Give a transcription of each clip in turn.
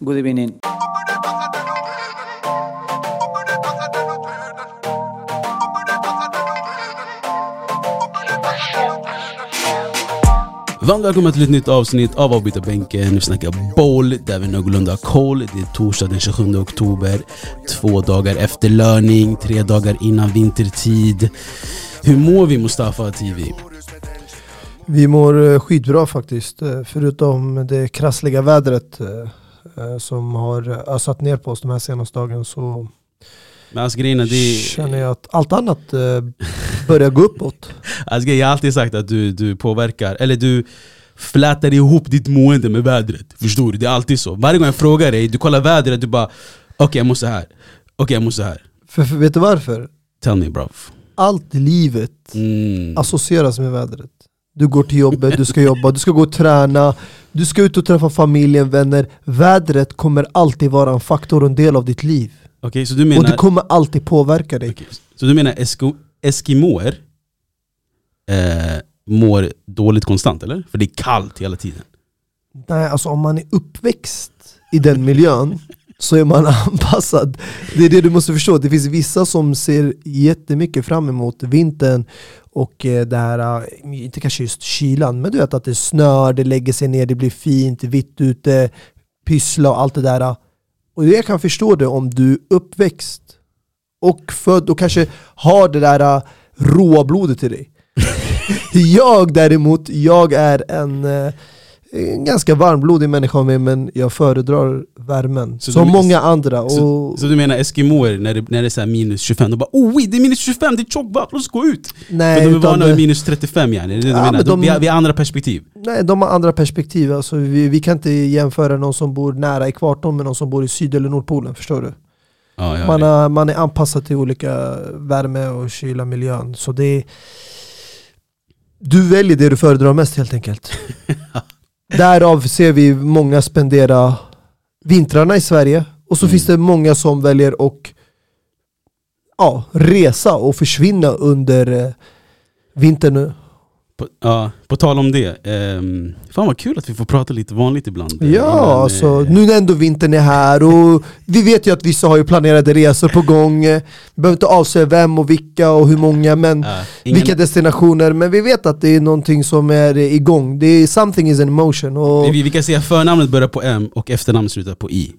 Good evening. Varmt välkomna till ett nytt avsnitt av Avbytarbänken. Nu snackar boll, där vi har någorlunda koll. Det är torsdag den 27 oktober. Två dagar efter löning, tre dagar innan vintertid. Hur mår vi Mustafa TV? Vi mår eh, skitbra faktiskt, eh, förutom det krassliga vädret eh, som har ösat ner på oss de här senaste dagarna så Men alltså grejen är, det känner jag att allt annat eh, börjar gå uppåt. alltså, jag har alltid sagt att du, du påverkar, eller du flätar ihop ditt mående med vädret. Förstår du? Det är alltid så. Varje gång jag frågar dig, du kollar vädret, du bara Okej jag mår så här. okej jag mår så här. För, för vet du varför? Tell me bro. Allt i livet Mm. associeras med vädret. Du går till jobbet, du ska jobba, du ska gå och träna, du ska ut och träffa familjen, vänner. Vädret kommer alltid vara en faktor och en del av ditt liv. Okej, så du Och menar... det kommer alltid påverka dig. Okej, Så du menar esko, eskimoer eh, mår dåligt konstant eller? För det är kallt hela tiden. Nej, alltså om man är uppväxt i den miljön så är man anpassad. Det är det du måste förstå. Det finns vissa som ser jättemycket fram emot vintern och eh, det här, eh, inte kanske just kylan, men du vet att det snör, det lägger sig ner, det blir fint, vitt ute, pyssla och allt det där. Och jag kan förstå det om du är uppväxt och född och kanske har det där eh, råa blodet i dig. jag däremot, jag är en eh, en ganska varmblodig människa mig men jag föredrar värmen. Så som du- många andra. Och, Så, så du menar eskimoer när det, när det är minus 25, de bara oh wait, det är minus 25, det är tjockt bara, låt oss gå ut! nej, För de är vana vid minus 35 yani, det är det du Ja, menar? men De, vi, har, vi har andra perspektiv. nej, de har andra perspektiv. Alltså, vi, vi kan inte jämföra någon som bor nära ekvatorn med någon som bor i syd eller nordpolen. Förstår du? Ja, ja, Man, har, man är anpassad till olika värme och kyla miljön. Så det är, du väljer det du föredrar mest helt enkelt. Därav ser vi många spendera vintrarna i Sverige och så Mm. finns det många som väljer att ja, resa och försvinna under eh, vintern. På, ja, på tal om det, ehm, fan vad kul att vi får prata lite vanligt ibland. eh, Ja, innan, alltså, eh, nu när ändå vintern är här och vi vet ju att vissa har ju planerade resor på gång. eh, Vi behöver inte avslöja vem och vilka och hur många, men ja, ingen, vilka destinationer. Men vi vet att det är någonting som är igång. Det är something is in motion. Och, vi, vi kan säga förnamnet börjar på M och efternamnet slutar på I.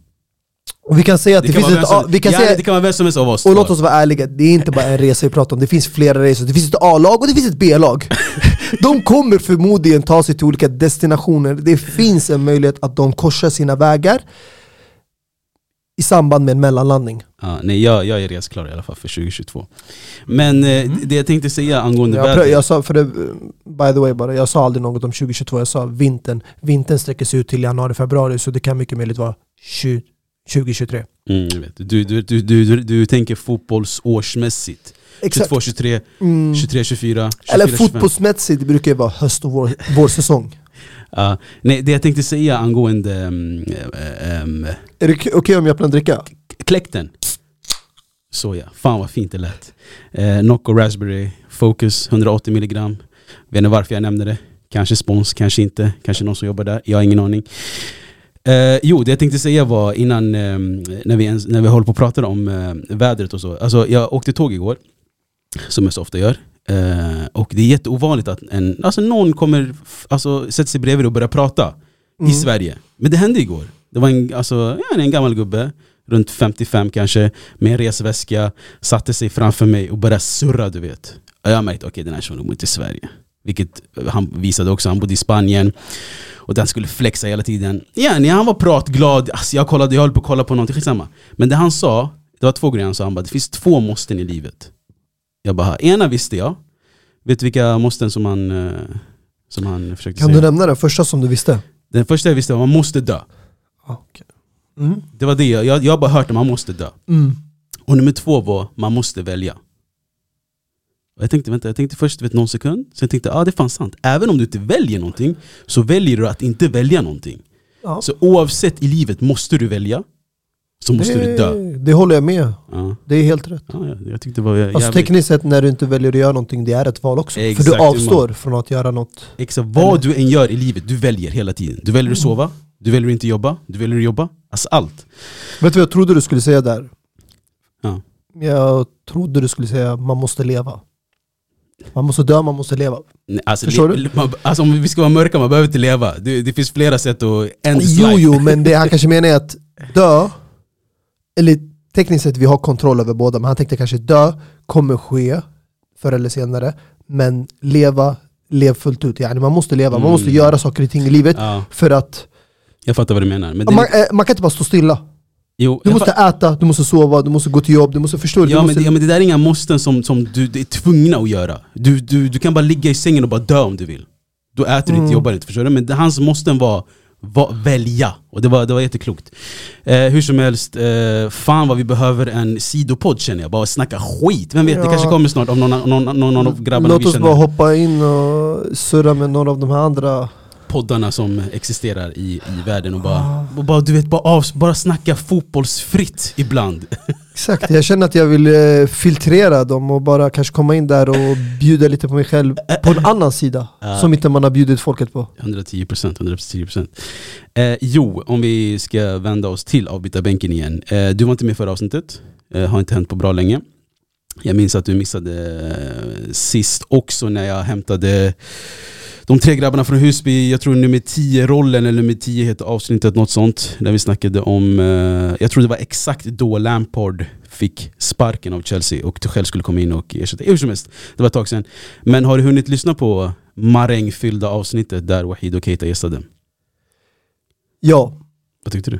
och vi kan säga att det, kan finns ett som- vi kan ja, säga, det kan vara vem som helst av oss och låt oss vara ärliga, det är inte bara en resa vi pratar om, det finns flera resor. Det finns ett A-lag och det finns ett B-lag. De kommer förmodligen ta sig till olika destinationer. Det finns en möjlighet att de korsar sina vägar i samband med en mellanlandning. Ja, nej, jag, jag är resklar i alla fall för 2022. Men eh, det jag tänkte säga angående Jag, vädret, prö- jag sa, för det, by the way bara, jag sa aldrig något om 2022, jag sa vintern. Vintern sträcker sig ut till januari, februari, så det kan mycket möjligt vara 20, 2023. mm, jag vet, du, du, du, du, du, du tänker fotbollsårsmässigt. 22, 23, Mm. 23, 24, 24 Eller 25. fotbollsmässigt brukar det vara höst och vår, vårsäsong. Ja, nej, det jag tänkte säga angående um, um, Är det okej om jag öppnar en dricka? kläkten. Så ja, fan vad fint det lät. Eh, Nocco Raspberry Focus 180 milligram. Vet inte varför jag nämnde det. Kanske spons, kanske inte. Kanske någon som jobbar där. Jag har ingen aning. Eh, jo, det jag tänkte säga var innan, eh, när, vi ens, när vi håller på och pratar om vädret och så. Alltså, jag åkte tåg igår, som jag så ofta gör. Eh, och det är jätteovanligt att en, alltså någon kommer, alltså, sätter sig bredvid och börjar prata i Mm. Sverige. Men det hände igår. Det var en, alltså, ja, en gammal gubbe, runt 55 kanske, med en resväska, satte sig framför mig och började surra du vet. Och jag märkte, okej den här personen bor inte i Sverige. Vilket han visade också, han bodde i Spanien. Och den skulle flexa hela tiden. Ja, nej, han var pratglad, alltså, jag, kollade, jag höll på att kolla på någonting, skitsamma. Men det han sa, det var två grejer han sa, han bara, det finns två måsten i livet. Jag bara, ena visste jag. Vet du vilka måsten som han, eh, som han försökte Kan säga? du nämna den första som du visste? Den första jag visste var, man måste dö. Ah, okej. Mm. Det var det, jag, jag, jag har bara hört att man måste dö. Mm. Och nummer två var, man måste välja. Och jag tänkte, vänta, jag tänkte först vet, någon sekund, sen tänkte jag, ah, det är fan sant. Även om du inte väljer någonting, så väljer du att inte välja någonting. Ja. Så oavsett i livet måste du välja, så måste du dö. Det, det håller jag med, Ja, det är helt rätt. ja, jag- tyckte det var jävligt... Alltså tekniskt sett när du inte väljer att göra någonting, det är ett val också. Exakt, För du avstår från att göra något. Exakt, vad du än gör i livet, du väljer hela tiden. Du väljer att sova, Du väljer inte jobba, du väljer att jobba. Alltså allt. Vet du vad jag trodde du skulle säga där? Ja. Jag trodde du skulle säga man måste leva. Man måste dö, man måste leva. Nej, Alltså, Förstår le- man, alltså om vi ska vara mörka, man behöver inte leva. Det, det finns flera sätt att end Jo, life. jo, men det han kanske menar är att dö, eller tekniskt sett vi har kontroll över båda, men han tänkte kanske dö kommer ske förr eller senare, men leva, lev fullt ut. Yani man måste leva, man Mm. måste göra saker och ting i livet Ja, för att jag fattar vad du menar. Men man, eh, man kan inte bara stå stilla. jo, Du måste äta, du måste sova, du måste gå till jobb, du måste förstå. du Ja men, måste, det, ja men det där är inga måsten som, som du det är tvungna att göra. Du, du, du kan bara ligga i sängen och bara dö om du vill. Då äter du Mm. inte, jobbar inte, förstår du? Men det, hans måsten var, var välja, och det var, det var jätteklokt. Eh, hur som helst, eh, fan vad vi behöver en sidopodd känner jag, bara snacka skit. Vem vet, det Ja. kanske kommer snart om någon, någon, någon, någon av grabbarna Låt vi oss känner. bara hoppa in och surra med några av de här andra. poddarna som existerar i, i världen och bara, och bara, du vet, bara, av, bara snacka fotbollsfritt ibland. Exakt, jag känner att jag vill eh, filtrera dem och bara kanske komma in där och bjuda lite på mig själv på en annan sida. Ja. Som inte man har bjudit folket på. 110%, 110%. Eh, jo, om vi ska vända oss till avbytarbänken igen. Eh, du var inte med förra avsnittet, eh, har inte hänt på bra länge. Jag minns att du missade eh, sist också när jag hämtade de tre grabbarna från Husby, jag tror nummer 10-rollen eller nummer 10 heter avsnittet, något sånt. Där vi snackade om, eh, jag tror det var exakt då Lampard fick sparken av Chelsea och Tuchel skulle komma in och ersätta. Hur som helst, det var ett tag sedan. Men har du hunnit lyssna på marängfyllda avsnittet där Wahid och Keita gästade? Ja, Vad tyckte du?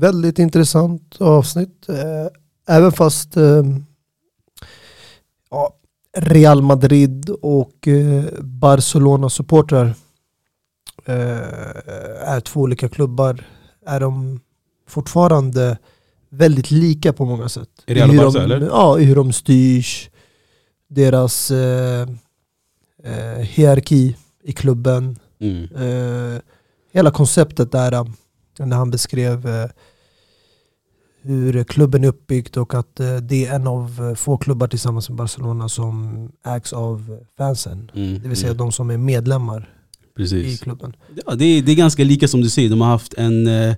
väldigt intressant avsnitt. Eh, Även fast eh, ja, Real Madrid och eh, Barcelona-supportrar eh, är två olika klubbar är de fortfarande väldigt lika på många sätt. Är Real I hur Barca, de, eller? Ja, i hur de styrs, deras eh, eh, hierarki i klubben, Mm. eh, hela konceptet där eh, när han beskrev hur klubben är uppbyggd och att eh, det är en av eh, få klubbar tillsammans med Barcelona som ägs av fansen. Mm. Det vill säga mm. de som är medlemmar i Precis. klubben. Ja, det, är, det är ganska lika som du säger, de har haft en eh,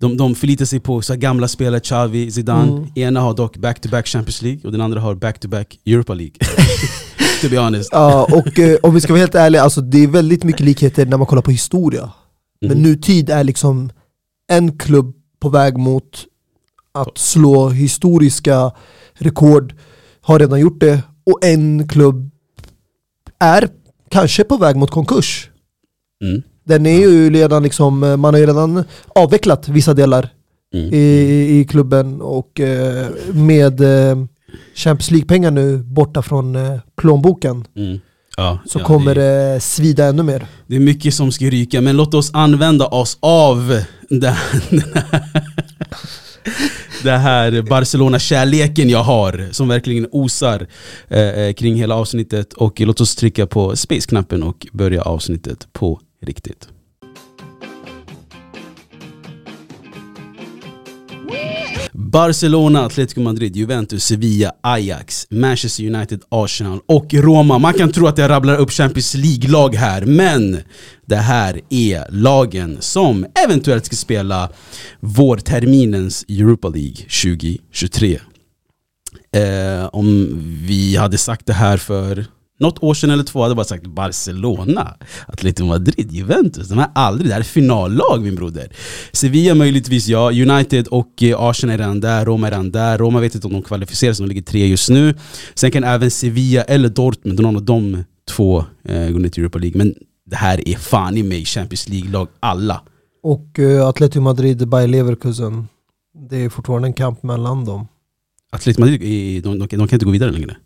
de, de förlitar sig på så gamla spelare, Xavi, Zidane. Mm. Ena har dock back-to-back Champions League och den andra har back-to-back Europa League. to be honest. Ja, och eh, om vi ska vara helt ärliga, alltså, det är väldigt mycket likheter när man kollar på historia. Men Mhm. nutid är liksom en klubb på väg mot att slå historiska rekord, har redan gjort det, och en klubb är kanske på väg mot konkurs. Mm. Den är ju redan liksom, man har ju redan avvecklat vissa delar Mm. i, i klubben och eh, med eh, Champions League-pengar nu borta från eh, plånboken Mm. Ja, så ja, kommer det, det svida ännu mer. det är mycket som ska ryka, men låt oss använda oss av det det här Barcelona-kärleken jag har som verkligen osar eh, eh, kring hela avsnittet och låt oss trycka på space-knappen och börja avsnittet på riktigt. Barcelona, Atletico Madrid, Juventus, Sevilla, Ajax, Manchester United, Arsenal och Roma. Man kan tro att jag rabblar upp Champions League-lag här, men det här är lagen som eventuellt ska spela vårterminens Europa League 2023. Eh, om vi hade sagt det här för något år sedan eller två hade jag bara sagt Barcelona, Atletico Madrid, Juventus. De här aldrig, det här är finallag min broder. Sevilla möjligtvis ja, United och eh, Arsenal är redan där, Roma är redan där. Roma vet inte om de kvalificerar sig, de ligger tre just nu. Sen kan även Sevilla eller Dortmund, någon av de två eh, gå ner till Europa League. Men det här är fan i mig Champions League-lag alla. Och uh, Atletico Madrid, Bayer Leverkusen, det är fortfarande en kamp mellan dem. Atletico Madrid, är- de, de, de kan inte gå vidare längre.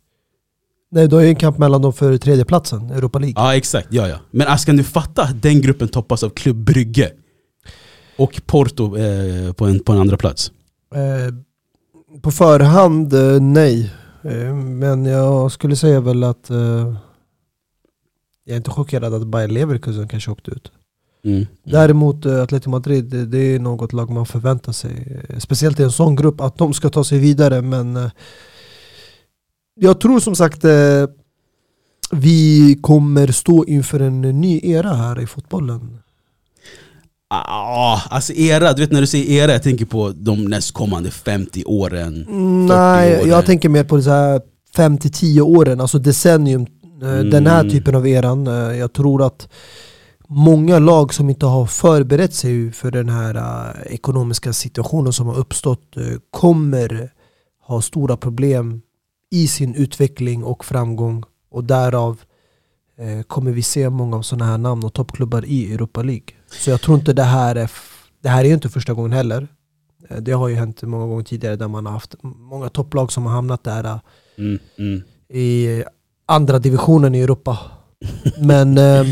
Nej, då är det en kamp mellan dem för tredjeplatsen, Europa League. Ja exakt, ja ja. Men alltså, kan du fatta att den gruppen toppas av Klubb Brygge? Och Porto eh, på, en, på en andra plats. Eh, på förhand, eh, nej. Eh, men jag skulle säga väl att eh, jag är inte chockerad att Bayer Leverkusen kanske åkte ut. Mm. Däremot eh, Atletico Madrid, det, det är något lag man förväntar sig. Speciellt i en sån grupp, att de ska ta sig vidare. Men jag tror som sagt eh, vi kommer stå inför en ny era här i fotbollen. Ah, alltså era, du vet när du säger era, jag tänker på de nästkommande 50 åren. Mm, Nej, åren. jag tänker mer på så här 5-10 åren, alltså decennium. eh, Den här Mm. typen av eran. Eh, Jag tror att många lag som inte har förberett sig för den här ekonomiska situationen som har uppstått kommer ha stora problem i sin utveckling och framgång. Och därav eh, kommer vi se många av sådana här namn och toppklubbar i Europa League. Så jag tror inte det här är, det här är ju inte första gången heller. Eh, Det har ju hänt många gånger tidigare där man har haft många topplag som har hamnat där eh, Mm, mm. i andra divisionen i Europa. Men eh,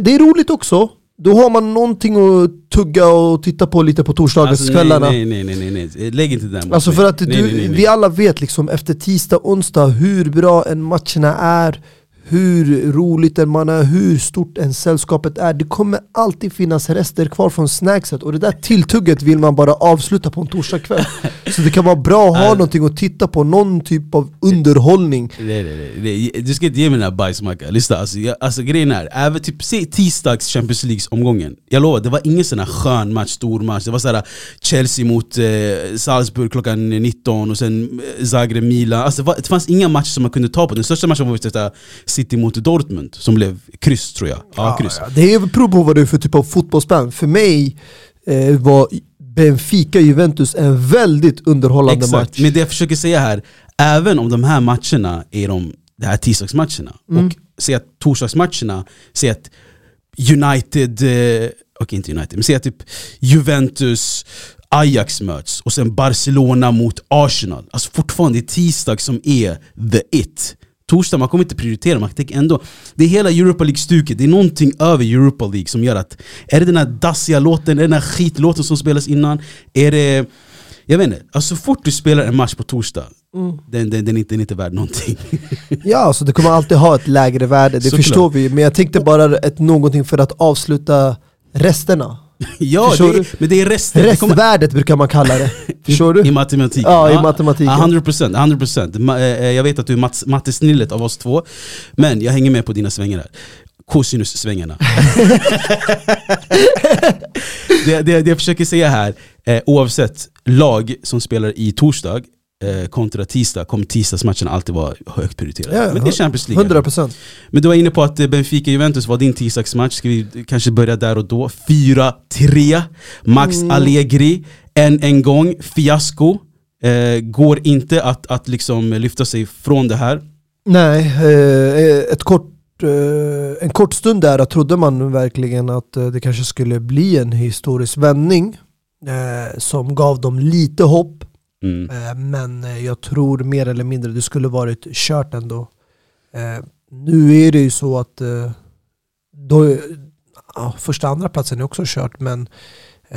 det är roligt också. Då har man någonting att tugga och titta på lite på torsdagskvällarna. Alltså, nej, nej, nej, nej, nej, lägg inte den Alltså för att nej, du, nej, nej. vi alla vet liksom efter tisdag, onsdag hur bra en matcherna är, hur roligt en man är, hur stort en sällskapet är. Det kommer alltid finnas rester kvar från snackset och det där tilltugget vill man bara avsluta på en torsdagkväll. Så det kan vara bra att ha Alltså- någonting att titta på, någon typ av underhållning. Nej, nej, nej. Du ska inte ge mig den här bajsmackan, lyssna alltså, jag, alltså grejen är, även typ, se tisdags Champions League omgången Jag lovar, det var ingen sån här skön match, stor match Det var såhär Chelsea mot eh, Salzburg klockan 19 och sen eh, Zagreb, Milan alltså, det, var, det fanns inga matcher som man kunde ta på Den största matchen var detta City mot Dortmund, som blev kryss tror jag Ja, kryss Ja, det prov på vad du är för typ av fotbollsspän. För mig eh, var Benfica-Juventus en väldigt underhållande Exakt, match. men det jag försöker säga här Även om de här matcherna är de, de här tisdagsmatcherna Mm. Och säg att torsdagsmatcherna, säg att United, eh, okej inte United, men säg att typ Juventus Ajax möts och sen Barcelona mot Arsenal Alltså fortfarande är tisdag som är the it Torsdag, man kommer inte prioritera, man tänker ändå Det är hela Europa League-stuket, det är någonting över Europa League som gör att Är det den här dassiga låten, är det den här skitlåten som spelas innan? Är det jag vet inte, alltså så fort du spelar en match på torsdag, Mm. den, den, den, är inte, den är inte värd någonting. Ja, alltså det kommer alltid ha ett lägre värde, det Såklart. förstår vi. Men jag tänkte bara ett någonting för att avsluta resterna. ja, det är, men det är resten. Restvärdet brukar man kalla det. Förstår I du? matematik. Ja, i matematiken. 100%, 100%. Ma- eh, Jag vet att du är mat- mattesnillet av oss två, men jag hänger med på dina svängar här. Cosinus-svängarna. det, det, det jag försöker säga här, eh, oavsett lag som spelar i torsdag kontra tisdag, kommer tisdagsmatchen alltid vara högt prioriterade. Ja, men det är Champions League. 100%. Men du var inne på att eh, Benfica-Juventus var din tisdagsmatch, ska vi kanske börja där och då? 4-3, Max Mm. Allegri, än en gång, fiasko. Eh, går inte att, att liksom lyfta sig från det här. Nej, eh, ett kort, eh, en kort stund där trodde man verkligen att eh, det kanske skulle bli en historisk vändning eh, som gav dem lite hopp. Mm. Eh, Men eh, jag tror mer eller mindre det skulle varit kört ändå. Eh, Nu är det ju så att då, ja, första andra platsen är också kört men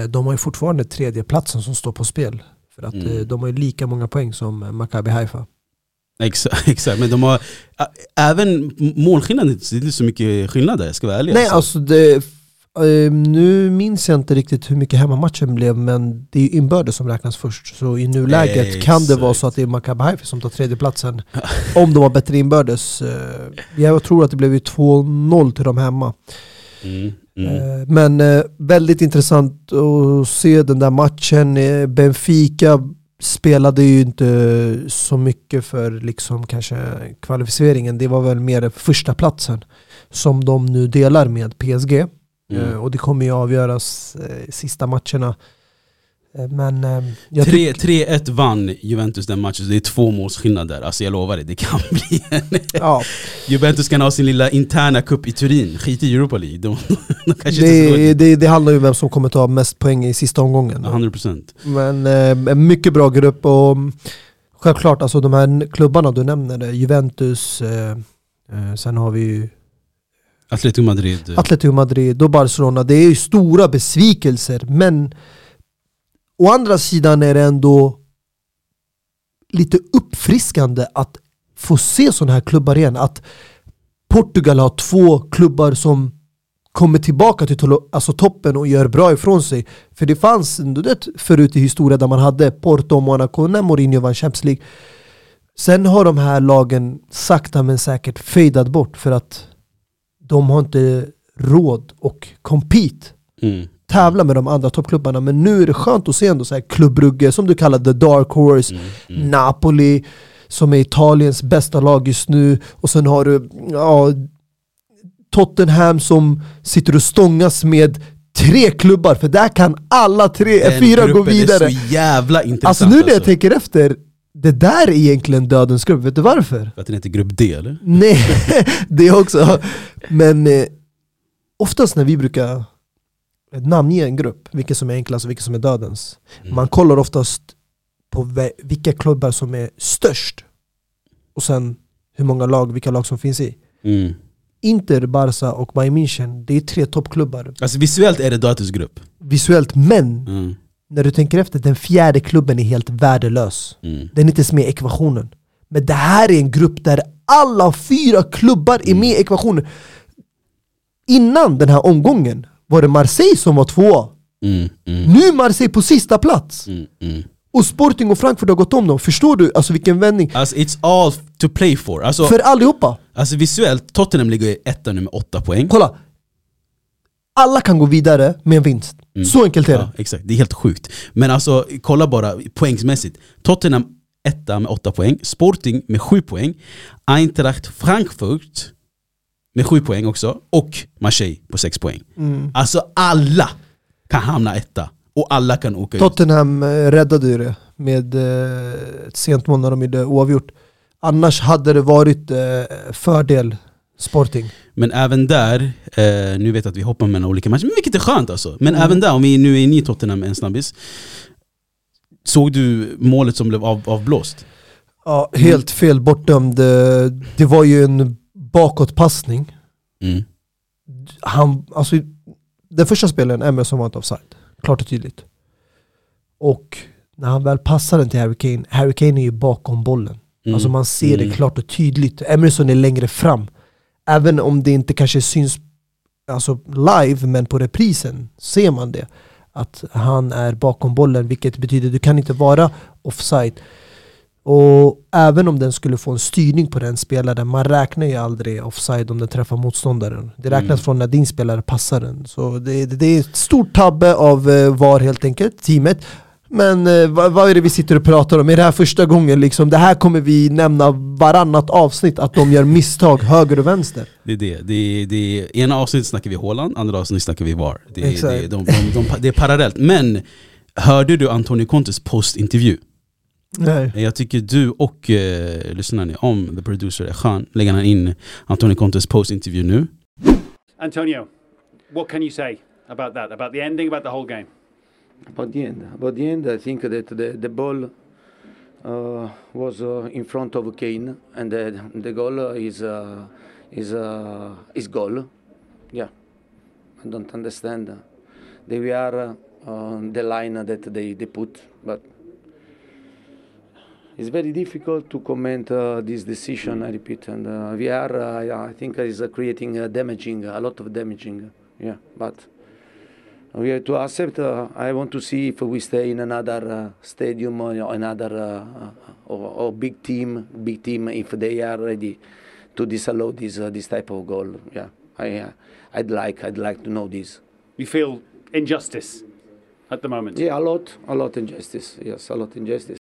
de har ju fortfarande tredje platsen som står på spel. För att Mm. de har ju lika många poäng som Maccabi Haifa. Exakt, exakt, men de har även målskillnaden, det är inte så mycket skillnad där, jag ska vara ärlig. Nej alltså. alltså det, eh, nu minns jag inte riktigt hur mycket hemmamatchen blev men det är ju inbördes som räknas först. Så i nuläget kan det vara så Exakt. att det är Maccabi Haifa som tar tredjeplatsen. om de har bättre inbördes. Eh, Jag tror att det blev ju 2-0 till dem hemma. Mm, mm. Eh, Men eh, väldigt intressant att se den där matchen. Eh, Benfica spelade ju inte så mycket för liksom kanske kvalificeringen. Det var väl mer första platsen som de nu delar med PSG. Mm. Eh, Och det kommer ju avgöras eh, sista matcherna. Eh, Men eh, jag tycker... 3 3-1 vann Juventus den matchen, så det är två måls skillnad där. Alltså jag lovar dig, det kan bli en... Ja, Juventus kan ha sin lilla interna cup i Turin, skit i Europa League. De, de gå det, det, det handlar ju om vem som kommer ta mest poäng i sista omgången. 100% Men eh, en mycket bra grupp och mm, självklart alltså de här klubbarna du nämner, eh, Juventus, eh, sen har vi ju Atletico Madrid. Eh. Atletico Madrid och Barcelona. Det är ju stora besvikelser men å andra sidan är det ändå lite uppfriskande att få se sådana här klubbar igen. Att Portugal har två klubbar som kommer tillbaka till alltså toppen och gör bra ifrån sig. För det fanns du vet, förut i historien där man hade Porto och Monaco när Mourinho vann Champions League. Sen har de här lagen sakta men säkert fadat bort för att de har inte råd och compete. Mm, tävla med de andra toppklubbarna. Men nu är det skönt att se ändå så här Club Brugge, som du kallar the dark horse, Mm, mm. Napoli, som är Italiens bästa lag just nu. Och sen har du ja, Tottenham som sitter och stångas med tre klubbar, för där kan alla tre, Den fyra gå vidare. är så jävla intressant Alltså nu när jag tänker efter, det där är egentligen dödens grupp, vet du varför? För att den heter grupp D eller? Nej, det också. Men eh, oftast när vi brukar namnge en grupp, vilken som är enklast och vilken som är dödens. Mm. Man kollar oftast på vilka klubbar som är störst. Och sen hur många lag, vilka lag som finns i. Mm. Inter, Barca och Bayern München, det är tre toppklubbar Alltså visuellt är det dödens grupp. visuellt. Men Mm. När du tänker efter, den fjärde klubben är helt värdelös. Mm. Den är inte ens med i ekvationen. Men det här är en grupp där alla fyra klubbar är med i ekvationen. Innan den här omgången var det Marseille som var tvåa. Mm. Mm. Nu är Marseille på sista plats. Mm. Mm. Och Sporting och Frankfurt har gått om dem. Förstår du alltså vilken vändning? Alltså it's all to play for. Alltså, För allihopa. alltså visuellt, Tottenham ligger i etta nu med åtta poäng. Kolla. Alla kan gå vidare med en vinst. Mm. Så enkelt är det. Ja, exakt, det är helt sjukt. Men alltså, kolla bara poängsmässigt. Tottenham etta med åtta poäng, Sporting med sju poäng, Eintracht Frankfurt med sju poäng också, och Marseille på sex poäng. Mm. Alltså alla kan hamna etta, och alla kan åka ut. Tottenham eh, räddade ju det med eh, ett sent mål när de gjorde oavgjort. Annars hade det varit eh, fördel Sporting. Men även där, eh, nu vet jag att vi hoppar mellan olika matcher, men vilket är skönt alltså. Men Mm. även där, om vi nu är inne i Tottenham en snabbis. Såg du målet som blev av, avblåst? Ja, helt fel bortdömd. Det var ju en bakåtpassning. Mm. Han, alltså, den första spelaren, Emerson var inte offside. Klart och tydligt. Och när han väl passar den till Harry Kane, Harry Kane är ju bakom bollen. Mm. Alltså man ser det Mm. klart och tydligt. Emerson är längre fram. Även om det inte kanske syns alltså live, men på reprisen ser man det. Att han är bakom bollen, vilket betyder att du kan inte vara offside. Och även om den skulle få en styrning på den spelaren, man räknar ju aldrig offside om den träffar motståndaren. Det räknas Mm. från när din spelare passar den. Så det, det, är ett stort tabbe av eh, VAR helt enkelt, teamet. Men eh, vad, vad är det vi sitter och pratar om? Är det här första gången? Liksom, det här kommer vi nämna varannat avsnitt, att de gör misstag höger och vänster. Det är det. det, är, det är, ena avsnittet snackar vi Haaland, andra avsnittet snackar vi VAR. Det är, Exakt. det, är, de, de, de, det är parallellt. Men hörde du Antonio Contes postintervju? Nej. Jag tycker du och eh, lyssnar ni om The Producer är skön, lägger han in Antonio Contes postintervju nu. Antonio, what can you say about that, about the ending, about the whole game? About the end, about the end, I think that the the ball uh, was uh, in front of Kane, and the the goal is uh, is uh, is goal. Yeah, I don't understand. They were uh, on the line that they, they put, but it's very difficult to comment uh, this decision. I repeat, and we are, I think, is creating damaging a lot of damaging. Yeah, but we have to accept. Uh, I want to see if we stay in another uh, stadium or another uh, or, or big team, big team if they are ready to disallow this uh, this type of goal. Yeah, I uh, I'd like I'd like to know this. You feel injustice at the moment. Yeah, a lot, a lot injustice. Yes, a lot injustice.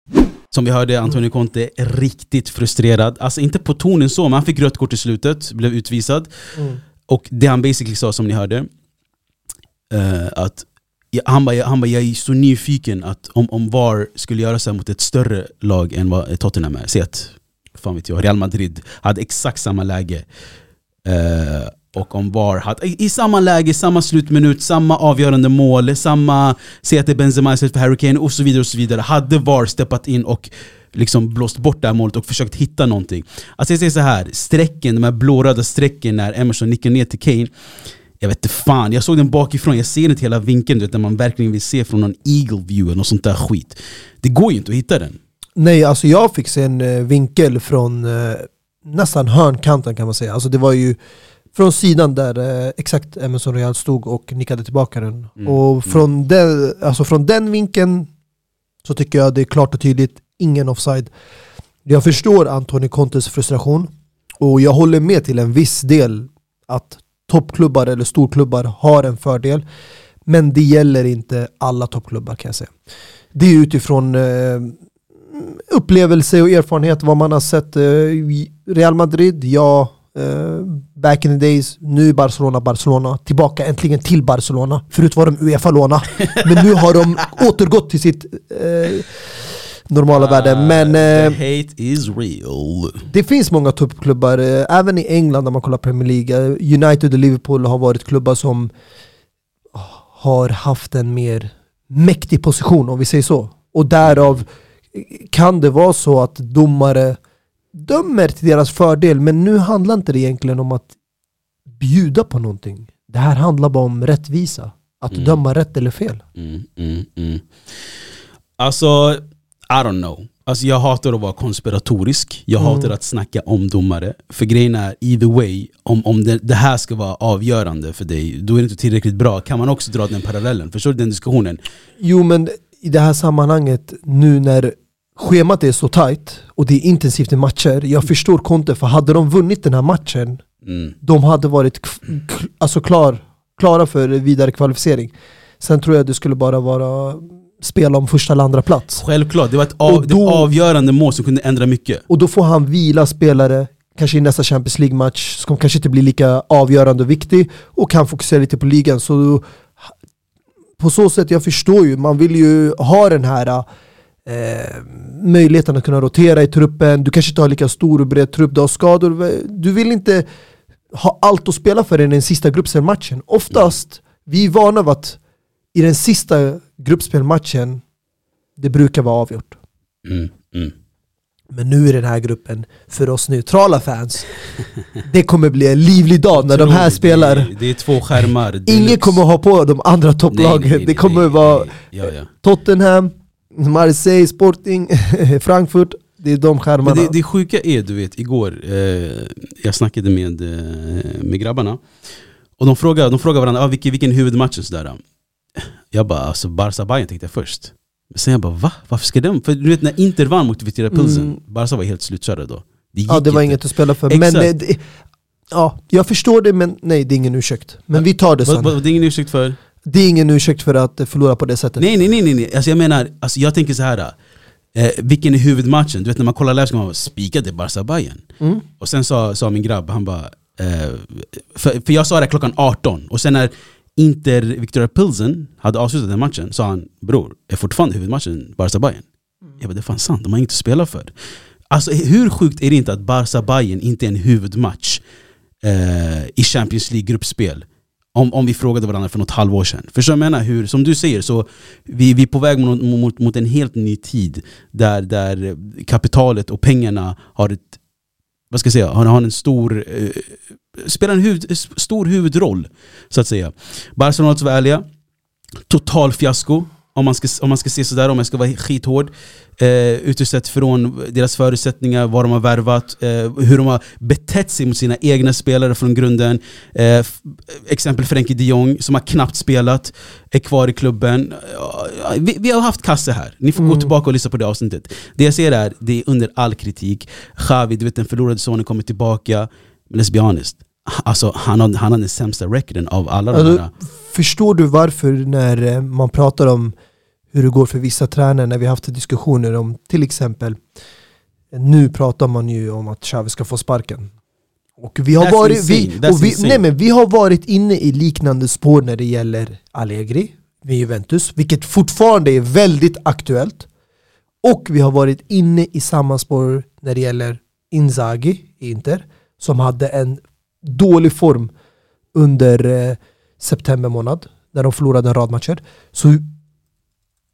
Som vi hörde Antonio Conte är riktigt frustrerad. Alltså inte på tonen så, men han fick rött kort i slutet, blev utvisad. Mm. Och det han basically sa som ni hörde, Uh, att ja, han bara, han ba, jag är så nyfiken att om, om VAR skulle göra så mot ett större lag än vad Tottenham är, säg att fan vet jag, Real Madrid hade exakt samma läge. Uh, och om VAR hade, i, i samma läge, samma slutminut, samma avgörande mål, samma, säg att det är Benzema istället för Harry Kane och så vidare och så vidare. Hade VAR steppat in och liksom blåst bort det här målet och försökt hitta någonting. Alltså jag säger så här, strecken, de här blåröda strecken när Emerson nickar ner till Kane jag vet inte fan, jag såg den bakifrån, jag ser inte hela vinkeln du vet, där man verkligen vill se från någon eagle view eller sånt där skit. Det går ju inte att hitta den. Nej, alltså jag fick se en eh, vinkel från eh, nästan hörnkanten kan man säga. Alltså det var ju från sidan där eh, exakt Emerson Royal stod och nickade tillbaka den. Mm, Och från, den, alltså från den vinkeln så tycker jag det är klart och tydligt, ingen offside. Jag förstår Antoni Contes frustration och jag håller med till en viss del att toppklubbar eller storklubbar har en fördel. Men det gäller inte alla toppklubbar kan jag säga. Det är utifrån eh, upplevelse och erfarenhet vad man har sett. Eh, Real Madrid, ja. Eh, back in the days, nu är Barcelona Barcelona. Tillbaka äntligen till Barcelona. Förut var de Uefa-låna. Men nu har de återgått till sitt eh, normala värde. Men eh, The hate is real. det finns många toppklubbar, eh, även i England när man kollar Premier League. eh, United och Liverpool har varit klubbar som ah, har haft en mer mäktig position om vi säger så. Och därav eh, kan det vara så att domare dömer till deras fördel, men nu handlar inte det egentligen om att bjuda på någonting. Det här handlar bara om rättvisa. Att Mm. döma rätt eller fel. Mm, mm, mm. Alltså, I don't know. Alltså jag hatar att vara konspiratorisk, jag Mm. hatar att snacka om domare. För grejen är, either way, om, om det, det här ska vara avgörande för dig, då är det inte tillräckligt bra. Kan man också dra den parallellen? Förstår du den diskussionen? Jo men i det här sammanhanget nu när schemat är så tight och det är intensivt i matcher, jag förstår Conte för hade de vunnit den här matchen, Mm. de hade varit alltså klar, klara för vidare kvalificering. Sen tror jag det skulle bara vara spela om första eller andra plats. Självklart, det var ett av, då- det avgörande mål som kunde ändra mycket. Och då får han vila spelare, kanske i nästa Champions League-match, som kanske inte blir lika avgörande och viktig, och kan fokusera lite på ligan. Så på så sätt, jag förstår ju, man vill ju ha den här eh, möjligheten att kunna rotera i truppen, du kanske inte har lika stor och bred trupp, du har skador, du vill inte ha allt att spela för i den sista gruppspelmatchen. Oftast, vi är vana vid att i den sista gruppspelmatchen, det brukar vara avgjort. Mm. Mm. Men nu i den här gruppen, för oss neutrala fans, det kommer bli en livlig dag när de här spelar. Det, det är två skärmar. Ingen kommer ha på de andra topplagen. Nej, nej, nej, det kommer nej, vara. Ja, ja. Tottenham, Marseille, Sporting, Frankfurt. Det är de skärmarna. Men det, det sjuka är, du vet, igår, eh, jag snackade med, eh, med grabbarna och de frågade, de frågade varandra ah, vilken, vilken huvudmatch sådär. Jag bara, alltså Barca Bayern tänkte jag först. Men sen jag bara, va? Varför ska de? För du vet när Inter vann mot Vittoria Pilsen, Mm. Barca var helt slutkörda då. Det ja, det var inte. inget att spela för. Exakt. Men det, det, ja, jag förstår det, men nej, det är ingen ursäkt. Men vi tar det sen. Det är ingen ursäkt för? Det är ingen ursäkt för att eh, förlora på det sättet. Nej nej nej, nej. Alltså jag menar, alltså jag tänker så här. Eh, vilken är huvudmatchen? Du vet när man kollar live ska man vara spikade Barca Bayern. Mm. Och sen sa, sa min grabb, han bara eh, för, för jag sa det klockan 18 och sen när Inter Victoria Pilsen hade avslutat den matchen sa han Bror, är fortfarande huvudmatchen Barca Bayern? Jag bara det är fan sant, de har inget att spela för. Alltså hur sjukt är det inte att Barca Bayern inte är en huvudmatch eh, i Champions League gruppspel? Om, om vi frågade varandra för något halvår sedan. Förstår du jag menar? Hur, som du säger, så vi, vi är på väg mot, mot, mot en helt ny tid där, där kapitalet och pengarna har ett vad ska jag säga, har, har en stor eh, spelar en huvud, stor huvudroll så att säga. Barcelona, att vara ärliga, total fiasko om man ska, om man ska se sådär, om jag ska vara skithård. Eh, utsett från deras förutsättningar, vad de har värvat, eh, hur de har betett sig mot sina egna spelare från grunden. Eh, exempel Frenkie de Jong som har knappt spelat, är kvar i klubben. Eh, vi, vi har haft Kasse här, ni får gå Mm. tillbaka och lyssna på det avsnittet. Det jag ser är, det är under all kritik. Xavi, du vet den förlorade sonen kommer tillbaka. Men let's be honest, alltså, han, har, han har den sämsta recorden av alla de Alltså, här. Förstår du varför när eh, man pratar om hur det går för vissa tränare, när vi haft diskussioner om till exempel, nu pratar man ju om att Xavi ska få sparken. Och vi har, That's varit, insane. vi, och vi, nej men vi har varit inne i liknande spår när det gäller Allegri med Juventus, vilket fortfarande är väldigt aktuellt. Och vi har varit inne i samma spår när det gäller Inzaghi i Inter, som hade en dålig form under eh, september månad, när de förlorade en rad matcher. Så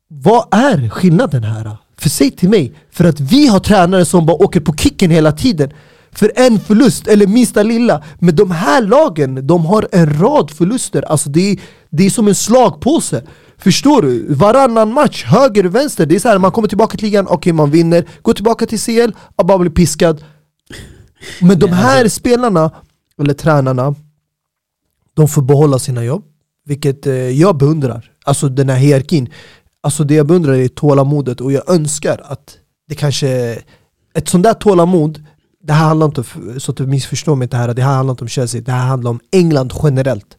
vad är skillnaden här? För säg till mig, för att vi har tränare som bara åker på kicken hela tiden för en förlust eller minsta lilla. Men de här lagen, de har en rad förluster. Alltså det är, det är som en slagpåse. Förstår du? Varannan match, höger, vänster. Det är så här, man kommer tillbaka till ligan, okej man vinner. Går tillbaka till CL, och bara blir piskad. Men de här spelarna, eller tränarna, de får behålla sina jobb. Vilket eh, jag beundrar. Alltså den här hierarkin. Alltså det jag beundrar är tålamodet och jag önskar att det kanske, ett sånt där tålamod, det här handlar inte, så att du missförstår mig inte här, det här handlar inte om Chelsea, det här handlar om England generellt.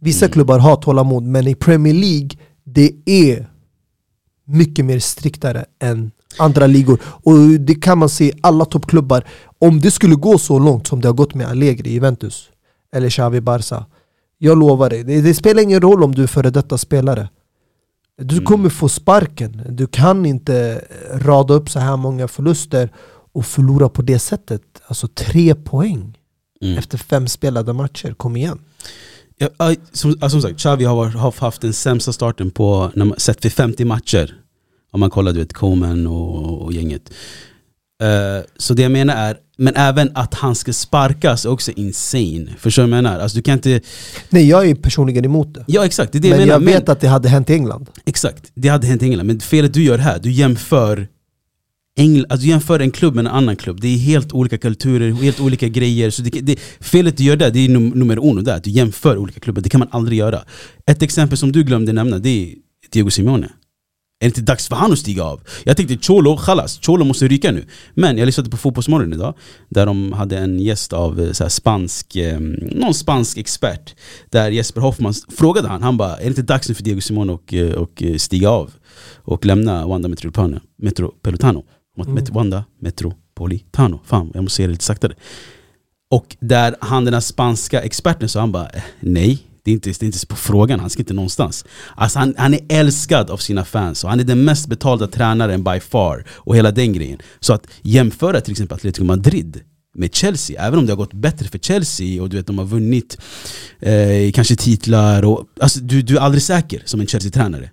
Vissa klubbar har tålamod, men i Premier League, det är mycket mer striktare än andra ligor. Och det kan man se i alla toppklubbar. Om det skulle gå så långt som det har gått med Allegri i Juventus, eller Xavi Barca, jag lovar dig, det, det spelar ingen roll om du är före detta spelare. Du kommer få sparken. Du kan inte rada upp så här många förluster och förlora på det sättet. Alltså tre poäng Mm. efter fem spelade matcher. Kom igen. Ja, som, ja, som sagt, Xavi har, har haft den sämsta starten på, när man, sett vid 50 matcher. Om man kollar du vet, Coman och, och gänget. Eh, så det jag menar är, men även att han ska sparkas är också insane. Förstår du vad jag menar? Alltså, du kan inte, Nej, jag är personligen emot det. ja exakt, det är det men jag jag, menar. vet att det hade hänt i England. Exakt, det hade hänt i England. Men felet du gör här, du jämför Engl alltså du jämför en klubb med en annan klubb. Det är helt olika kulturer, helt olika grejer. Så det, det, felet du gör där, det är num nummer uno där. Att du jämför olika klubbar, det kan man aldrig göra. Ett exempel som du glömde nämna, det är Diego Simeone. Är det inte dags för han att stiga av? Jag tänkte Cholo, khalas, Cholo måste ryka nu. Men jag lyssnade på Fotbollsmorgon idag, där de hade en gäst av eh, så spansk, eh, någon spansk expert. Där Jesper Hoffman frågade han, han bara, är det inte dags nu för Diego Simone och, eh, och stiga av? Och lämna Wanda Metropolitano? Metropolitano. Met, Wanda Metropolitano. Fan, jag måste säga det lite saktare. Och där han den här spanska experten sa han bara nej, det är, inte, det är inte på frågan, han ska inte någonstans. Alltså han, han är älskad av sina fans och han är den mest betalda tränaren by far och hela den grejen. Så att jämföra till exempel Atletico Madrid med Chelsea, även om det har gått bättre för Chelsea och du vet de har vunnit eh, kanske titlar och alltså, du, du är aldrig säker som en Chelsea-tränare.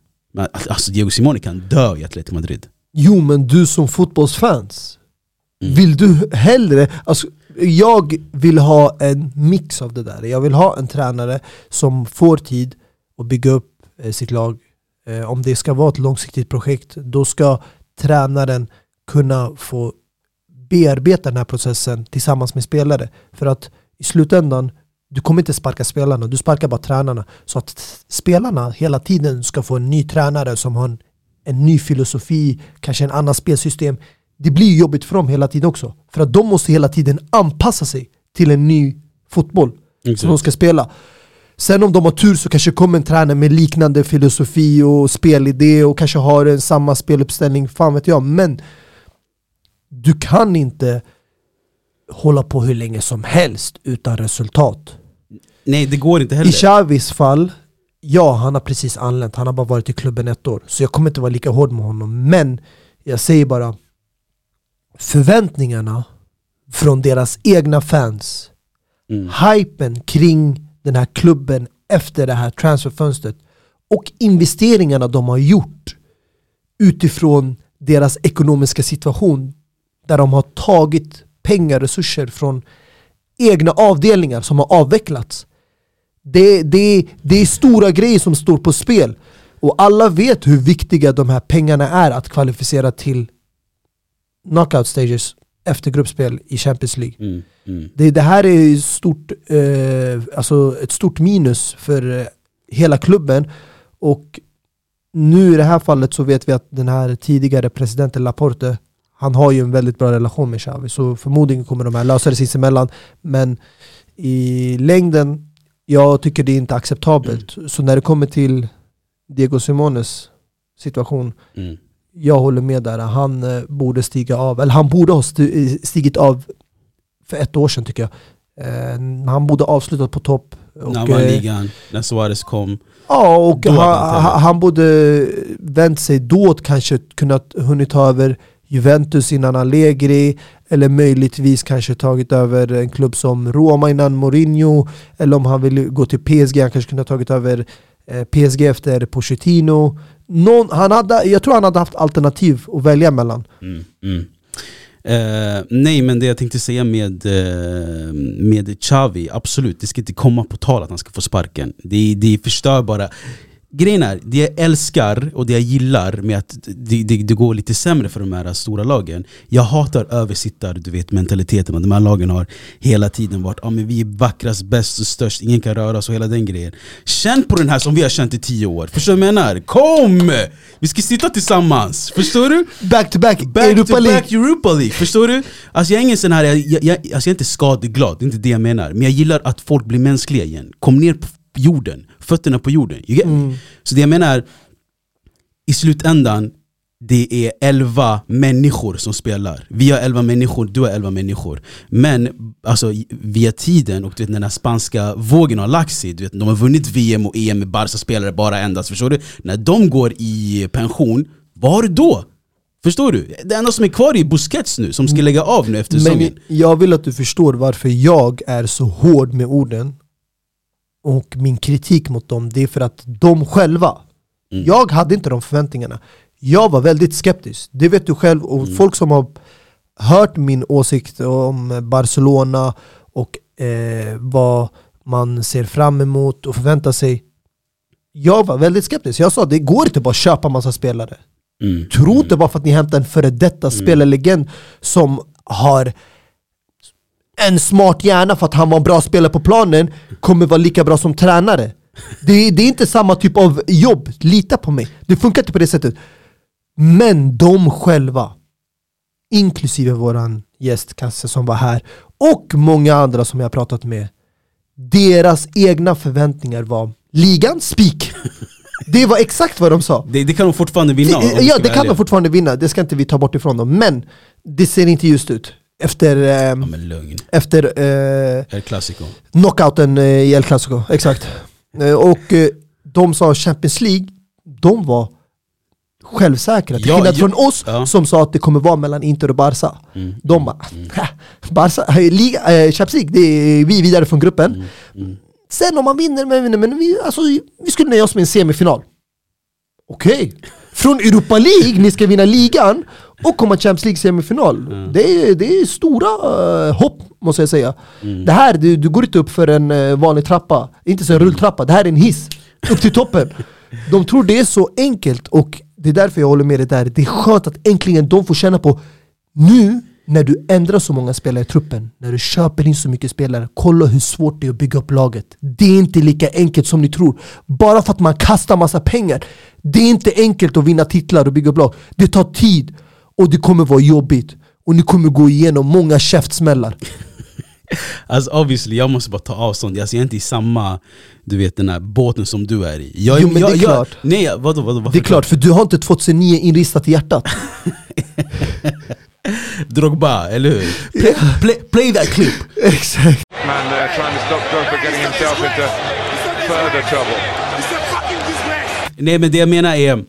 Alltså Diego Simone kan dö i Atletico Madrid. Jo men du som fotbollsfans, Mm. vill du hellre, alltså, jag vill ha en mix av det där. Jag vill ha en tränare som får tid att bygga upp eh, sitt lag. Eh, om det ska vara ett långsiktigt projekt, då ska tränaren kunna få bearbeta den här processen tillsammans med spelare. För att i slutändan, du kommer inte sparka spelarna, du sparkar bara tränarna. Så att spelarna hela tiden ska få en ny tränare som har en, en ny filosofi, kanske en annan spelsystem. Det blir jobbigt för dem hela tiden också. För att de måste hela tiden anpassa sig till en ny fotboll som de ska spela. Sen om de har tur så kanske kommer en tränare med liknande filosofi och spelidé och kanske har en samma speluppställning, fan vet jag. Men du kan inte hålla på hur länge som helst utan resultat. Nej det går inte I heller. Xavis fall, ja han har precis anlänt, han har bara varit i klubben ett år. Så jag kommer inte vara lika hård med honom. Men jag säger bara, förväntningarna från deras egna fans, Mm. hypen kring den här klubben efter det här transferfönstret och investeringarna de har gjort utifrån deras ekonomiska situation där de har tagit pengar, resurser från egna avdelningar som har avvecklats. Det, det, det är stora grejer som står på spel och alla vet hur viktiga de här pengarna är att kvalificera till knockout stages efter gruppspel i Champions League. Mm. Mm. Det, det här är stort, eh, alltså ett stort minus för eh, hela klubben och nu i det här fallet så vet vi att den här tidigare presidenten Laporte han har ju en väldigt bra relation med Xavi så förmodligen kommer de här lösa det sinsemellan men i längden jag tycker det är inte acceptabelt så när det kommer till Diego Simones situation Mm. Jag håller med där, han eh, borde stiga av, eller han borde ha eh, stigit av för ett år sedan tycker jag. Eh, han borde avslutat på topp. Och, När eh, ligan, när Suarez kom. Ja, och han han, han, borde vänt sig då kanske kunnat hunnit ta över Juventus innan Allegri eller möjligtvis kanske tagit över en klubb som Roma innan Mourinho eller om han vill gå till PSG, han kanske kunde ha tagit över PSG efter Pochettino. Någon, han hade, jag tror han hade haft alternativ att välja mellan. Mm. Mm. Eh, nej men det jag tänkte säga med, eh, med Xavi, absolut, det ska inte komma på tal att han ska få sparken. Det, det förstör bara. Grejen är, det jag älskar och det jag gillar med att det, det, det går lite sämre för de här stora lagen Jag hatar översittar, du vet mentaliteten de här lagen har hela tiden varit ah, men vi är vackrast, bäst och störst, ingen kan röra oss och hela den grejen Känn på den här som vi har känt i tio år, förstår du vad jag menar? Kom! Vi ska sitta tillsammans, förstår du? Back to back, Back Europa to League. back Europa League, förstår du? Alltså jag är ingen sån här, jag, jag, jag, alltså jag är inte skadeglad, det är inte det jag menar Men jag gillar att folk blir mänskliga igen, kom ner på jorden fötterna på jorden. You get me? Mm. Så det jag menar, i slutändan, det är 11 människor som spelar. Vi har 11 människor, du har 11 människor. Men alltså, via tiden och du vet, när den här spanska vågen har lagt sig, du vet, de har vunnit VM och EM med Barca-spelare bara endast, förstår du? När de går i pension, vad har du då? Förstår du? Det enda som är kvar är Busquets nu, som ska lägga av nu efter säsongen. Men jag vill att du förstår varför jag är så hård med orden och min kritik mot dem, det är för att de själva, Mm. jag hade inte de förväntningarna. Jag var väldigt skeptisk, det vet du själv och Mm. folk som har hört min åsikt om Barcelona och eh, vad man ser fram emot och förväntar sig. Jag var väldigt skeptisk, jag sa det går inte bara att köpa massa spelare. Mm. Tro inte bara för att ni hämtar en före detta spelarlegend som har en smart hjärna för att han var en bra spelare på planen kommer vara lika bra som tränare. Det, är- det är inte samma typ av jobb, lita på mig. Det funkar inte på det sättet. Men de själva, inklusive våran gäst Kasse som var här och många andra som jag pratat med, deras egna förväntningar var ligan spik. Det var exakt vad de sa. Det, det kan de fortfarande vinna Det, ja, det kan de fortfarande vinna, det ska inte vi ta bort ifrån dem. Men det ser inte just ut. Efter, eh, Ja lugn, efter eh, El Clasico. knockouten eh, i El Clasico, exakt. Eh, och eh, de sa Champions League, de var självsäkra. Till Ja, skillnad ja, från oss ja. som sa att det kommer vara mellan Inter och Barca. Mm. De bara, "Hä, Barca, liga, eh, Champions League, det är vi är vidare från gruppen. Mm. Mm. Sen om man vinner, men, vinner, men vi, alltså, vi skulle nöja oss med en semifinal. Okej. Från Europa League, ni ska vinna ligan och komma Champions League semifinal. Det, är, det är stora eh, hopp måste jag säga. Det här, du, du går inte upp för en eh, vanlig trappa, inte så en rulltrappa, det här är en hiss. Upp till toppen. De tror det är så enkelt och det är därför jag håller med dig där. Det är skönt att äntligen de får känna på nu när du ändrar så många spelare i truppen, när du köper in så mycket spelare, kolla hur svårt det är att bygga upp laget. Det är inte lika enkelt som ni tror. Bara för att man kastar massa pengar. Det är inte enkelt att vinna titlar och bygga upp lag. Det tar tid och det kommer vara jobbigt. Och ni kommer gå igenom många käftsmällar. Alltså obviously, jag måste bara ta avstånd, alltså, jag är inte i samma du vet den här båten som du är i jag, Jo, men jag, det är jag, klart. Nej vadå, vadå, varför Det är klart, för du har inte 2009 inristat i hjärtat. Drogba, eller hur? Play, play, play that clip! Exakt. Man uh, trying to stop Drogba getting himself into further trouble. Nej men det jag menar är,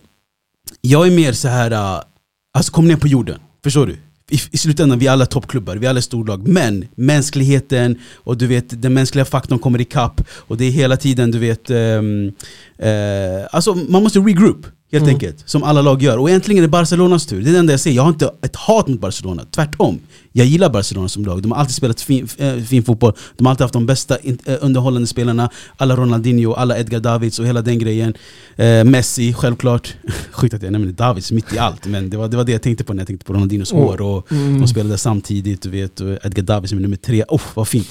jag är mer så här uh, alltså kom ner på jorden, förstår du? I, I slutändan, vi är alla toppklubbar, vi är alla storlag. Men mänskligheten och du vet den mänskliga faktorn kommer ikapp Och det är hela tiden, du vet Um, uh, Alltså man måste regroup helt Mm. enkelt Som alla lag gör, och egentligen är det Barcelonas tur. Det är det enda jag säger, jag har inte ett hat mot Barcelona. Tvärtom, jag gillar Barcelona som lag. De har alltid spelat fin, eh, fin fotboll. De har alltid haft de bästa eh, underhållande spelarna. Alla Ronaldinho, alla Edgar Davids och hela den grejen. Eh, Messi, självklart. Sjukt att jag nämner Davids mitt i allt Men det var, det var det jag tänkte på när jag tänkte på Ronaldinos Mm. hår och de spelade samtidigt, du vet, och Edgar Davids är nummer tre, oh, vad fint.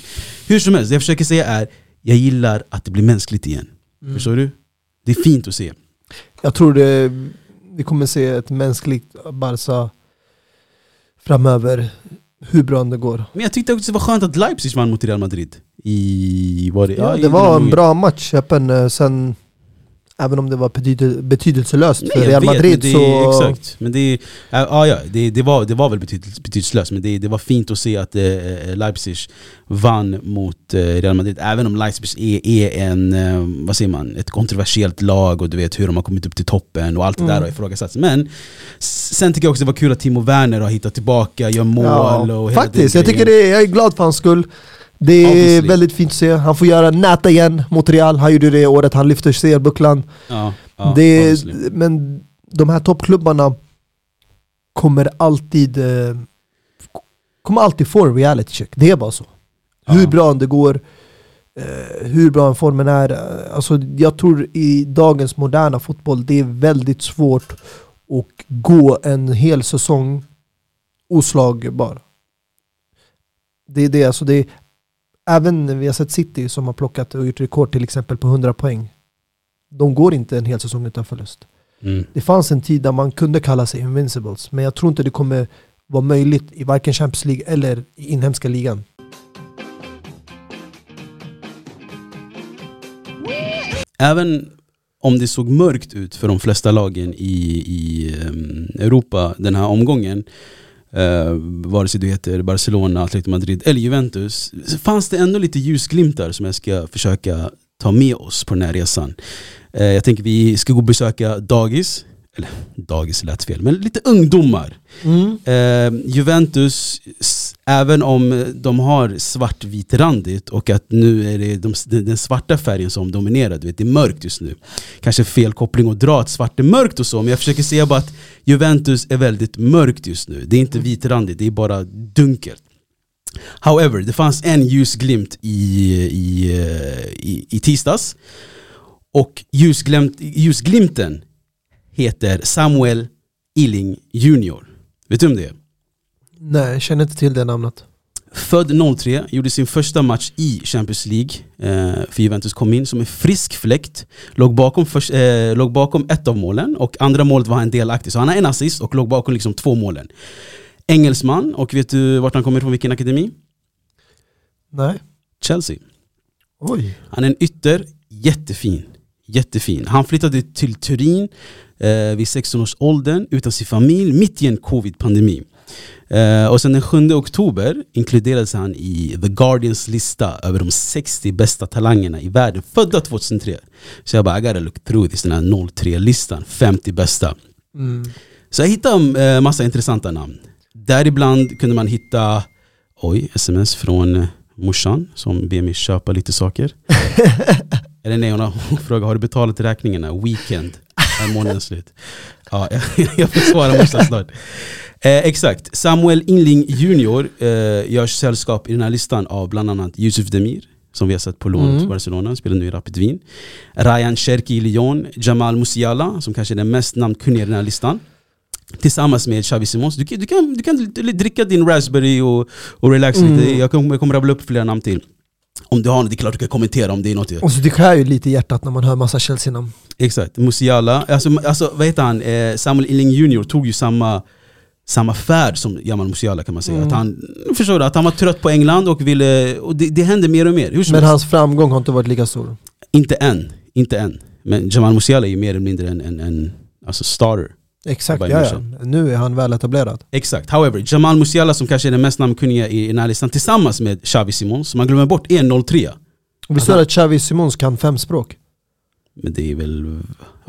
Hur som helst, det jag försöker säga är Jag gillar att det blir mänskligt igen. Förstår du? Det är fint att se Jag tror det, vi kommer se ett mänskligt Barca framöver, hur bra det går. Men jag tyckte också det var skönt att Leipzig vann mot Real Madrid I, var det, Ja, i det var en bra match, öppen, eh, sen Även om det var betydel- betydelselöst Nej, för Real vet, Madrid det, så... Exakt, men det, äh, ja, ja, det, det, var, det var väl betydels- betydelselöst Men det, det var fint att se att eh, Leipzig vann mot eh, Real Madrid. Även om Leipzig är, är en, eh, vad säger man, ett kontroversiellt lag Och du vet hur de har kommit upp till toppen och allt det där Mm. har ifrågasatts. Men sen tycker jag också det var kul att Timo Werner har hittat tillbaka, gör mål och hela faktiskt, jag tycker det, jag är glad för hans skull. Det är Obviously. väldigt fint att se. Han får göra näta igen mot Real. Han gjorde det året han lyfte CL-bucklan. ja, ja, men de här toppklubbarna kommer alltid eh, kommer alltid få en reality check. Det är bara så. Hur Ja. bra det går, eh, hur bra formen är. eh, Alltså, jag tror i dagens moderna fotboll, det är väldigt svårt att gå en hel säsong oslagbar. Det är det, alltså det är, även vi har sett City som har plockat och gjort rekord till exempel på 100 poäng. De går inte en hel säsong utan förlust. mm. Det fanns en tid där man kunde kalla sig invincibles, men jag tror inte det kommer vara möjligt i varken Champions League eller i inhemska ligan. även om det såg mörkt ut för de flesta lagen i, i em, Europa den här omgången eh, vare sig du heter Barcelona, Atletico Madrid eller Juventus så fanns det ändå lite ljusglimtar som jag ska försöka ta med oss på den här resan. Eh, jag tänker vi ska gå och besöka dagis, eller dagis lät fel, men lite ungdomar. Mm. Eh, Juventus, även om de har svartvitrandigt och att nu är det de, den svarta färgen som dominerar, du vet, det är mörkt just nu. Kanske fel koppling att dra att svart är mörkt och så, men jag försöker säga bara att Juventus är väldigt mörkt just nu. Det är inte vitrandigt, det är bara dunkelt. However, det fanns en ljusglimt i, i, i, i tisdags. Och ljusglimt, ljusglimten heter Samuel Illing Jr. Vet du om det är? Nej, jag känner inte till det namnet. Född 03, gjorde sin första match i Champions League eh, för Juventus kom in som en frisk fläkt låg bakom, först, eh, låg bakom ett av målen och andra målet var han delaktig Så han har en assist och låg bakom liksom två målen Engelsman, och vet du vart han kommer ifrån, vilken akademi? Nej. Chelsea Oj. Han är en ytter, jättefin. Jättefin. Han flyttade till Turin eh, vid 16 års åldern utan sin familj mitt i en covid-pandemi. Eh, och sen den 7 oktober inkluderades han i The Guardians lista över de 60 bästa talangerna i världen födda 2003. Så jag bara, I gotta look through this, den här 03-listan, 50 bästa. Mm. Så jag hittade eh, massa intressanta namn. Däribland kunde man hitta, oj, sms från eh, morsan som ber mig köpa lite saker. Eller nej, hon, har, hon frågar har du betalat räkningarna? Weekend, är månaden slut? Ja, jag, jag får svara morsan snart. Eh, exakt, Samuel Inling Jr eh, görs sällskap i den här listan av bland annat Yusuf Demir som vi har sett på lån Mm. till Barcelona, spelar nu i Rapid Wien. Ryan Cherki i Lyon, Jamal Musiala som kanske är den mest namnkunniga i den här listan. Tillsammans med Xavi Simons. Du, kan- du, kan, du kan dricka din raspberry och, och relaxa Mm. lite. Jag kommer, jag kommer rabbla upp flera namn till. Om du har något, det är klart du kan kommentera om det är något. Och så det skär ju lite i hjärtat när man hör massa Chelsea-namn. Exakt, Musiala. Alltså, alltså vad heter han? Eh, Samuel Illing Jr tog ju samma, samma färd som Jamal Musiala kan man säga. Mm. Att han, förstår du, att han var trött på England och ville... Och det, det händer mer och mer. Men hans framgång har inte varit lika stor. Inte än, inte än. Men Jamal Musiala är ju mer eller mindre en, en, en alltså starter. Exakt, ja, ja. Nu är han väl etablerad. Exakt. However, Jamal Musiala som kanske är den mest namnkunniga i den här listan tillsammans med Xavi Simons, som man glömmer bort, är 03. Vi sa att Xavi Simons kan fem språk. Men det är väl...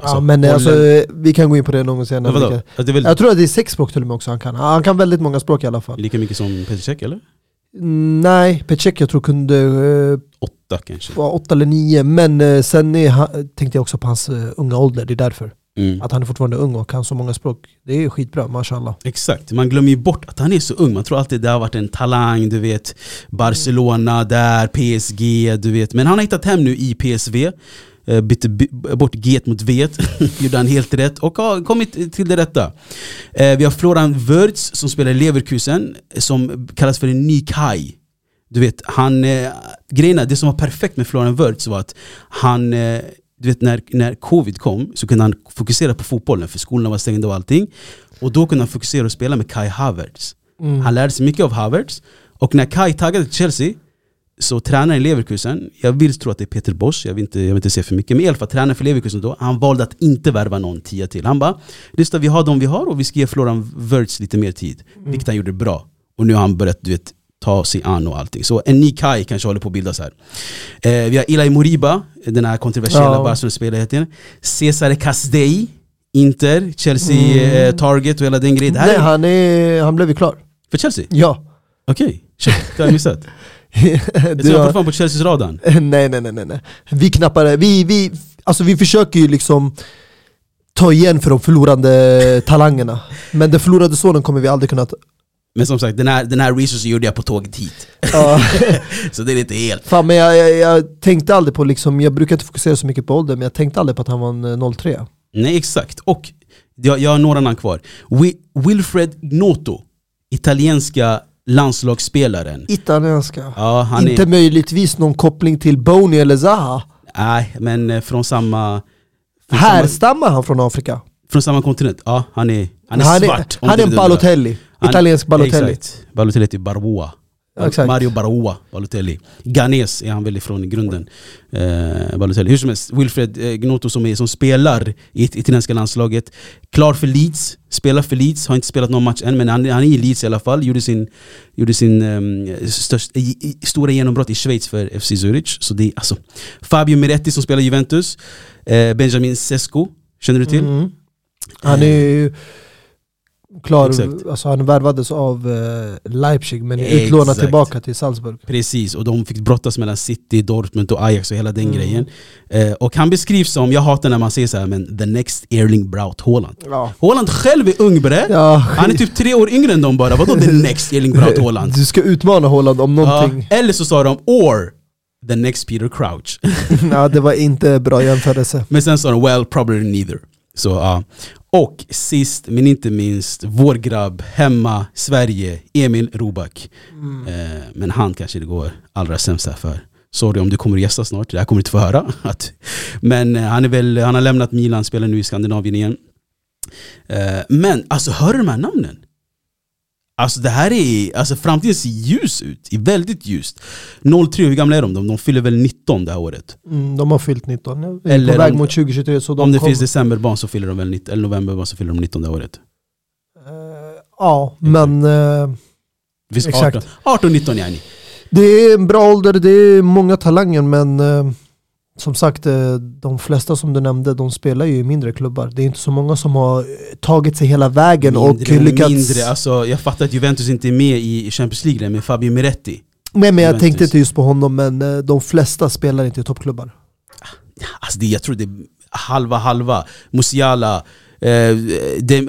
ja, men alltså, vi kan gå in på det någon gång senare. Vadå? Vilka- Alltså, det är väl Jag tror att det är sex språk till och med också han kan. Han kan väldigt många språk i alla fall. lika mycket som Petr eller? Mm, Nej, Pecek jag tror kunde eh, Åtta kanske. vara åtta eller nio. Men eh, sen är han, tänkte jag också på hans eh, unga ålder, det är därför. Mm. Att han är fortfarande ung och kan så många språk. Det är skitbra, mashallah. Exakt, man glömmer ju bort att han är så ung. Man tror alltid det har varit en talang, du vet Barcelona där, PSG, du vet. Men han har hittat hem nu i PSV. Eh, Bytte by- bort G mot V, gjorde han helt rätt och har kommit till det rätta. Eh, Vi har Florian Wirtz som spelar i Leverkusen, som kallas för en ny Kai. Du vet, han, eh, grejen är, det som var perfekt med Florian Wirtz var att han, du vet när, när covid kom så kunde han fokusera på fotbollen för skolorna var stängda och allting. Och då kunde han fokusera och spela med Kai Havertz. Mm. Han lärde sig mycket av Havertz. Och när Kai taggade till Chelsea så tränaren i Leverkusen, jag vill tro att det är Peter Bosch, jag vill inte, jag vill inte säga för mycket, men i alla fall tränaren för Leverkusen då, han valde att inte värva någon tia till. Han bara, lyssna vi har de vi har och vi ska ge Florian Wirtz lite mer tid. Vilket han gjorde bra. Och nu har han börjat du vet, ta sig an och allting. Så en ny Kai kanske håller på att bildas här. Eh, vi har Ilay Moriba, den här kontroversiella Ja. Barcelona-spelaren. Cesare Castei, Inter, Chelsea, Mm. eh, Target och hela den grejen. Nej, han, är, han blev ju klar. för Chelsea? Ja. Okej, shit, det har jag missat. Jag Du tror fortfarande på Chelseas radarn. nej, nej, nej, nej. Vi knappar, vi, vi, alltså vi försöker ju liksom ta igen för de förlorande talangerna. Men den förlorade sonen kommer vi aldrig kunna ta. Men som sagt, den här, den här researchen gjorde jag på tåget hit. Så det är inte helt... Fan, men jag, jag, jag tänkte aldrig på, liksom, jag brukar inte fokusera så mycket på ålder, men jag tänkte aldrig på att han var en eh, 03. Nej exakt, och jag, jag har några namn kvar. Wi, Wilfred Gnotto, italienska landslagsspelaren. Italienska. Ja, han inte är... möjligtvis någon koppling till Boni eller Zaha. Nej, men eh, från samma... Från samma, Härstammar han från Afrika? från samma kontinent. Ja, han är, han är han svart. om han är en. Balotelli. Italiensk Balotelli. Exakt. Balotelli till Barboa. Exakt. Mario Baroa, Balotelli. Ganes är han väl ifrån grunden. Eh, Balotelli. Hur som helst, Wilfred eh, Gnotto som, är, som spelar i it- italienska landslaget. Klar för Leeds, spelar för Leeds, har inte spelat någon match än men han, han är i Leeds i alla fall. Gjorde sin, gjorde sin um, störst, i, i, stora genombrott i Schweiz för FC Zurich. Så det är alltså Fabio Miretti som spelar Juventus. Eh, Benjamin Sesko, känner du till? Mm. Han är ju klar, Exakt. alltså han värvades av eh, Leipzig men är Exakt. utlånad tillbaka till Salzburg. Precis, och de fick brottas mellan City, Dortmund och Ajax och hela den Mm. grejen. Eh, och han beskrivs som, jag hatar när man säger så här, men the next Erling Braut Haaland. Ja. Haaland själv är ung bre. Ja, Han är typ tre år yngre än dem bara, vadå the next Erling Braut Haaland? Du ska utmana Holland om Ja, någonting. eller så sa de or the next Peter Crouch. Ja. det var inte bra jämförelse. Men sen sa de well probably neither. Så, ja. Och sist men inte minst, vår grabb hemma, Sverige, Emil Roback. Eh, men han kanske det går allra sämst här för. Sorry om du kommer att gästa snart, det här kommer du inte få höra. Men eh, han, är väl, han har lämnat Milan, spelar nu i Skandinavien igen. Eh, men alltså hör du de här namnen? Alltså det här är, alltså framtiden ser ljus ut, är väldigt ljust. 03, hur gamla är de? De, de fyller väl 19 det här året. Mm, de har fyllt 19, Ja, vi är Eller på väg om- mot 2023 så de Om det kommer- finns decemberbarn så fyller de väl 19, eller novemberbarn så fyller de 19 det här året. Eh, Ja, men finns Exakt. 18, 18 19 yani. det är en bra ålder, det är många talanger men eh, som sagt, eh, de flesta som du nämnde, de spelar ju i mindre klubbar. Det är inte så många som har eh, tagit sig hela vägen och Mindre och lyckats... mindre. Alltså, jag fattar att Juventus inte är med i Champions League med Fabio Miretti. Nej men jag Juventus. tänkte inte just på honom, men eh, de flesta spelar inte i toppklubbar. Alltså det, jag tror det är halva halva. Musiala, eh,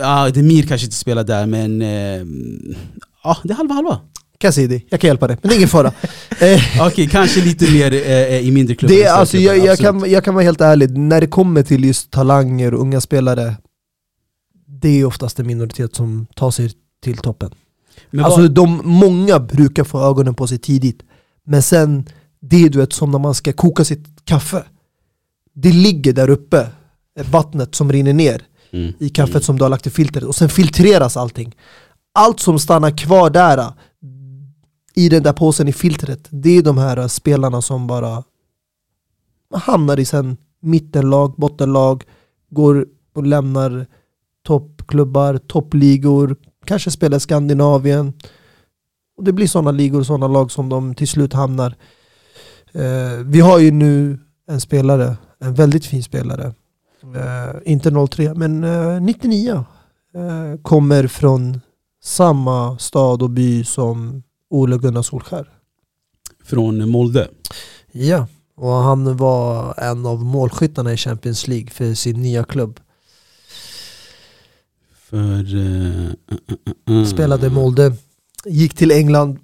ah, Demir kanske inte spelar där men eh, ah, det är halva halva. Cassidy, jag kan hjälpa dig, men det är ingen fara. Eh, Okej, kanske lite mer eh, i mindre klubbar. det är, alltså, jag, jag, absolut. kan, jag kan vara helt ärlig, när det kommer till just talanger och unga spelare, det är oftast en minoritet som tar sig till toppen. Men alltså vad- de, många brukar få ögonen på sig tidigt, men sen, det är du vet som när man ska koka sitt kaffe. Det ligger där uppe, eh, vattnet som rinner ner Mm. i kaffet som du har lagt i filtret och sen filtreras allting. Allt som stannar kvar där i den där påsen i filtret, det är de här äh, spelarna som bara hamnar i sen mittenlag, bottenlag, går och lämnar toppklubbar, toppligor, kanske spelar i Skandinavien. Och det blir sådana ligor och sådana lag som de till slut hamnar. Eh, vi har ju nu en spelare, en väldigt fin spelare, Eh, inte 03, men eh, 99. Eh, kommer från samma stad och by som Ole Gunnar Solskär. Från Molde. Ja, och han var en av målskyttarna i Champions League för sin nya klubb. För... uh, uh, uh, Spelade Molde, gick till England,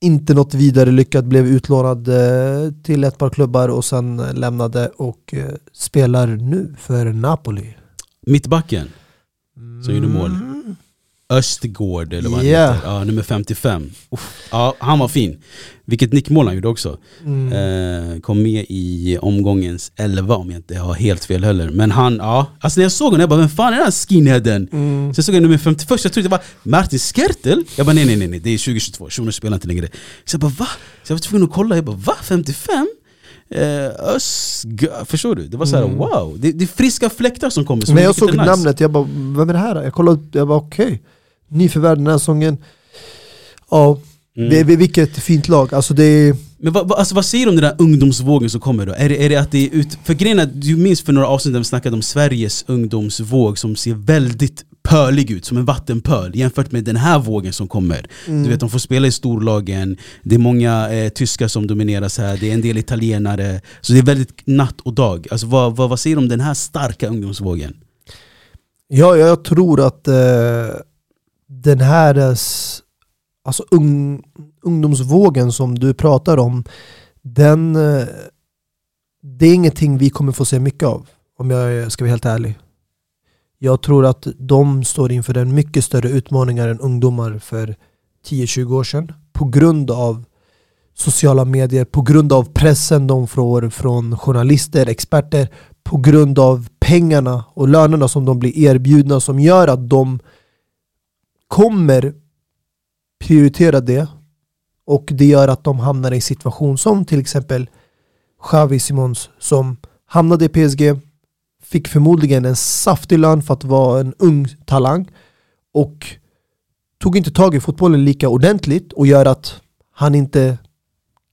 inte något vidare lyckat, blev utlånad eh, till ett par klubbar och sen lämnade och eh, spelar nu för Napoli. Mittbacken. Som gjorde mål. Östgård eller vad han Ja. heter. Ja, nummer 55. Uff. Ja, han var fin. Vilket nickmål han gjorde också. Mm. Eh, kom med i omgångens 11 om jag inte har helt fel heller. Men han, ja. Alltså när jag såg honom, jag bara vem fan är den här skinheaden? Mm. Sen såg jag nummer 51, jag trodde det var Martin Skertel. Jag bara nej nej nej, nej det är 2022, shunon spelar inte längre. Så jag bara va? Så jag var tvungen att kolla, jag bara va? 55? Eh, Ösg... Förstår du? Det var såhär Mm. wow, det, det är friska fläktar som kommer. som När jag såg nice. namnet, jag bara vem är det här? Jag kollade upp, jag bara okej. Nyförvärv den här säsongen. Ja, Mm. det, vilket fint lag. Alltså det Men vad, vad, alltså vad säger du om den där ungdomsvågen som kommer då? Är det, är det att det är ut... För grejen är du minns för några avsnitt när vi snackade om Sveriges ungdomsvåg som ser väldigt pölig ut, som en vattenpöl jämfört med den här vågen som kommer. Mm. Du vet, de får spela i storlagen, det är många eh, tyskar som domineras här, det är en del italienare. Så det är väldigt natt och dag. Alltså vad, vad, vad säger du om den här starka ungdomsvågen? Ja, jag tror att eh, den här eh, alltså ung, ungdomsvågen som du pratar om, den eh, det är ingenting vi kommer få se mycket av, om jag ska vara helt ärlig. Jag tror att de står inför en mycket större utmaningar än ungdomar för 10-20 år sedan. På grund av sociala medier, på grund av pressen de får från journalister, experter, på grund av pengarna och lönerna som de blir erbjudna som gör att de kommer prioritera det Och det gör att de hamnar i en situation som till exempel Xavi Simons som hamnade i PSG, fick förmodligen en saftig lön för att vara en ung talang och tog inte tag i fotbollen lika ordentligt och gör att han inte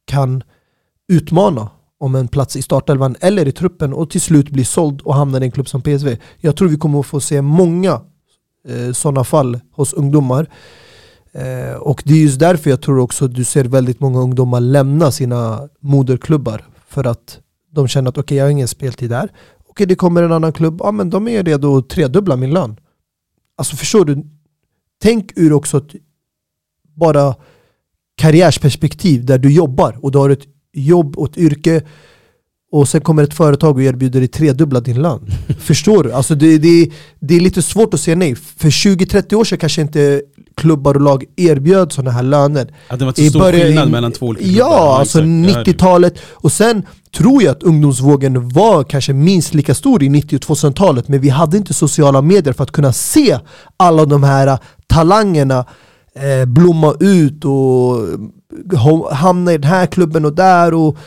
kan utmana om en plats i startelvan eller i truppen och till slut blir såld och hamnar i en klubb som PSV. Jag tror vi kommer att få se många eh, sådana fall hos ungdomar. Eh, och det är just därför jag tror också att du ser väldigt många ungdomar lämna sina moderklubbar. För att de känner att okej, okay, jag har ingen speltid där. Okej, det kommer en annan klubb. Ja, men de är redo att tredubbla min lön. Alltså förstår du? Tänk ur också ett bara karriärsperspektiv där du jobbar och du har ett jobb och ett yrke och sen kommer ett företag och erbjuder dig tredubbla din lön. Förstår du? Alltså det, det, det är lite svårt att säga nej. För 20-30 år sedan kanske inte klubbar och lag erbjöd sådana här löner. Att det var så stor skillnad mellan två olika klubbar. Ja, alltså 90-talet. Och sen tror jag att ungdomsvågen var kanske minst lika stor i 90 och 2000-talet. Men vi hade inte sociala medier för att kunna se alla de här talangerna eh, blomma ut och hamna i den här klubben och där. och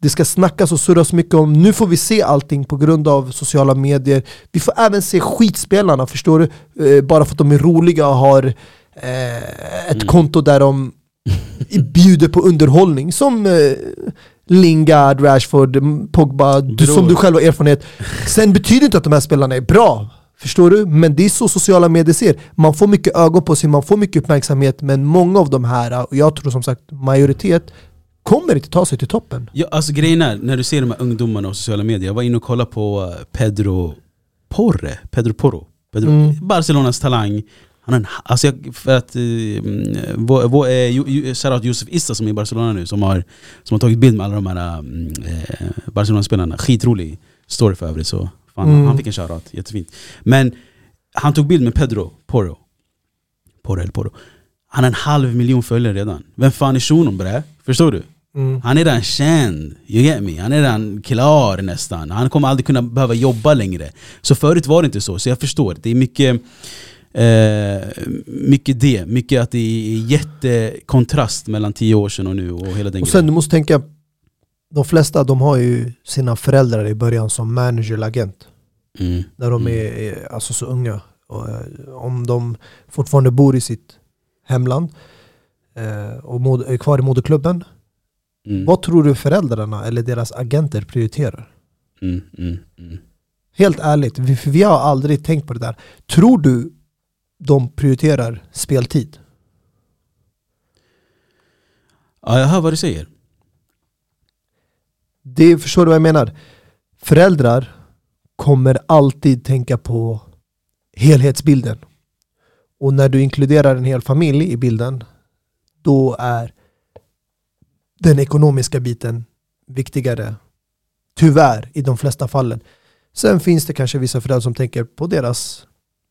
det ska snackas och surras mycket om, nu får vi se allting på grund av sociala medier. Vi får även se skitspelarna, förstår du? Eh, bara för att de är roliga och har eh, ett mm. konto där de bjuder på underhållning. Som eh, Lingard, Rashford, Pogba, du, som du själv har erfarenhet. Sen betyder inte att de här spelarna är bra. Förstår du? Men det är så sociala medier ser. Man får mycket ögon på sig, man får mycket uppmärksamhet, men många av de här, och jag tror som sagt majoritet, kommer inte ta sig till toppen. Ja, alltså grejen är, när du ser de här ungdomarna och sociala medier, jag var inne och kollade på eh, Pedro Porre, Pedro Porro, Pedro, mm. Barcelonas talang. Han är en, alltså jag, för att, mm, vår, vår, eh, shoutout Josef Issa som är i Barcelona nu, som har, som har tagit bild med alla de här mm, eh, Barcelona-spelarna. Skitrolig story för övrigt. Så fan, mm. Han fick en shoutout, jättefint. Men han tog bild med Pedro Porro. Porro eller Porro. Han har en halv miljon följare redan. Vem fan är shunon bre? Förstår du? Mm. Han är redan känd, you get me? Han är redan klar nästan. Han kommer aldrig kunna behöva jobba längre. Så förut var det inte så, så jag förstår. Det är mycket, eh, mycket det. Mycket att det är jättekontrast mellan tio år sedan och nu och hela den Och sen grejen. du måste tänka, de flesta de har ju sina föräldrar i början som manager eller agent. Mm. När de mm. är alltså, så unga. Och, eh, om de fortfarande bor i sitt hemland eh, och är kvar i moderklubben Mm. Vad tror du föräldrarna eller deras agenter prioriterar? Mm, mm, mm. Helt ärligt, vi, vi har aldrig tänkt på det där. Tror du de prioriterar speltid? Ja, jag hör vad du säger. Det, förstår du vad jag menar? Föräldrar kommer alltid tänka på helhetsbilden. Och när du inkluderar en hel familj i bilden, då är den ekonomiska biten viktigare. Tyvärr, i de flesta fallen. Sen finns det kanske vissa föräldrar som tänker på deras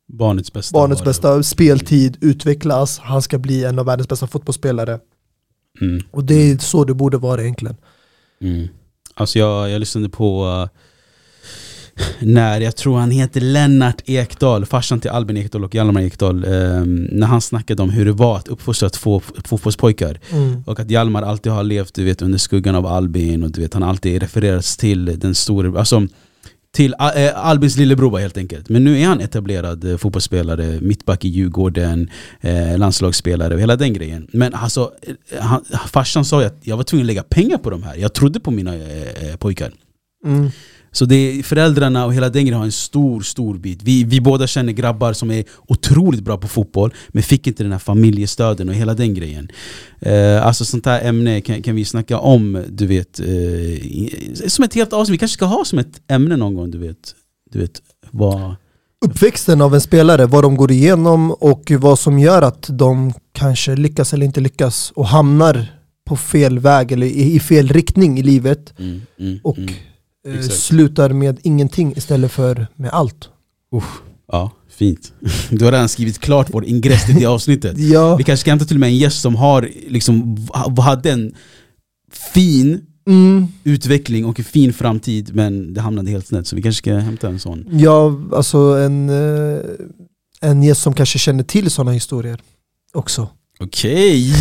barnets bästa, barnets bästa speltid, utvecklas, han ska bli en av världens bästa fotbollsspelare. Mm. Och det är så det borde vara egentligen. Mm. Alltså jag, jag lyssnade på uh, när, jag tror han heter Lennart Ekdal, farsan till Albin Ekdal och Hjalmar Ekdal, eh, när han snackade om hur det var att uppfostra två fotbollspojkar. Mm. Och att Hjalmar alltid har levt du vet, under skuggan av Albin och du vet, han alltid refereras till den stora, alltså till eh, Albins lillebror helt enkelt. Men nu är han etablerad eh, fotbollsspelare, mittback i Djurgården, eh, landslagsspelare och hela den grejen. Men alltså, eh, han, farsan sa att jag var tvungen att lägga pengar på de här. Jag trodde på mina eh, pojkar. Mm. Så det föräldrarna och hela den grejen har en stor, stor bit. Vi, vi båda känner grabbar som är otroligt bra på fotboll, men fick inte den här familjestöden och hela den grejen. Eh, alltså sånt här ämne kan, kan vi snacka om, du vet, eh, som ett helt avsnitt. Vi kanske ska ha som ett ämne någon gång, du vet. Du vet vad... Uppväxten av en spelare, vad de går igenom och vad som gör att de kanske lyckas eller inte lyckas och hamnar på fel väg eller i, i fel riktning i livet. Mm, mm, och mm eh, slutar med ingenting istället för med allt. Uff, ja, fint. Du har redan skrivit klart vår ingress till det avsnittet. ja. Vi kanske ska hämta till och med en gäst som har, liksom, hade en fin mm. utveckling och en fin framtid men det hamnade helt snett. Så vi kanske ska hämta en sån. Ja, alltså en, eh, en gäst som kanske känner till sådana historier också. Okej,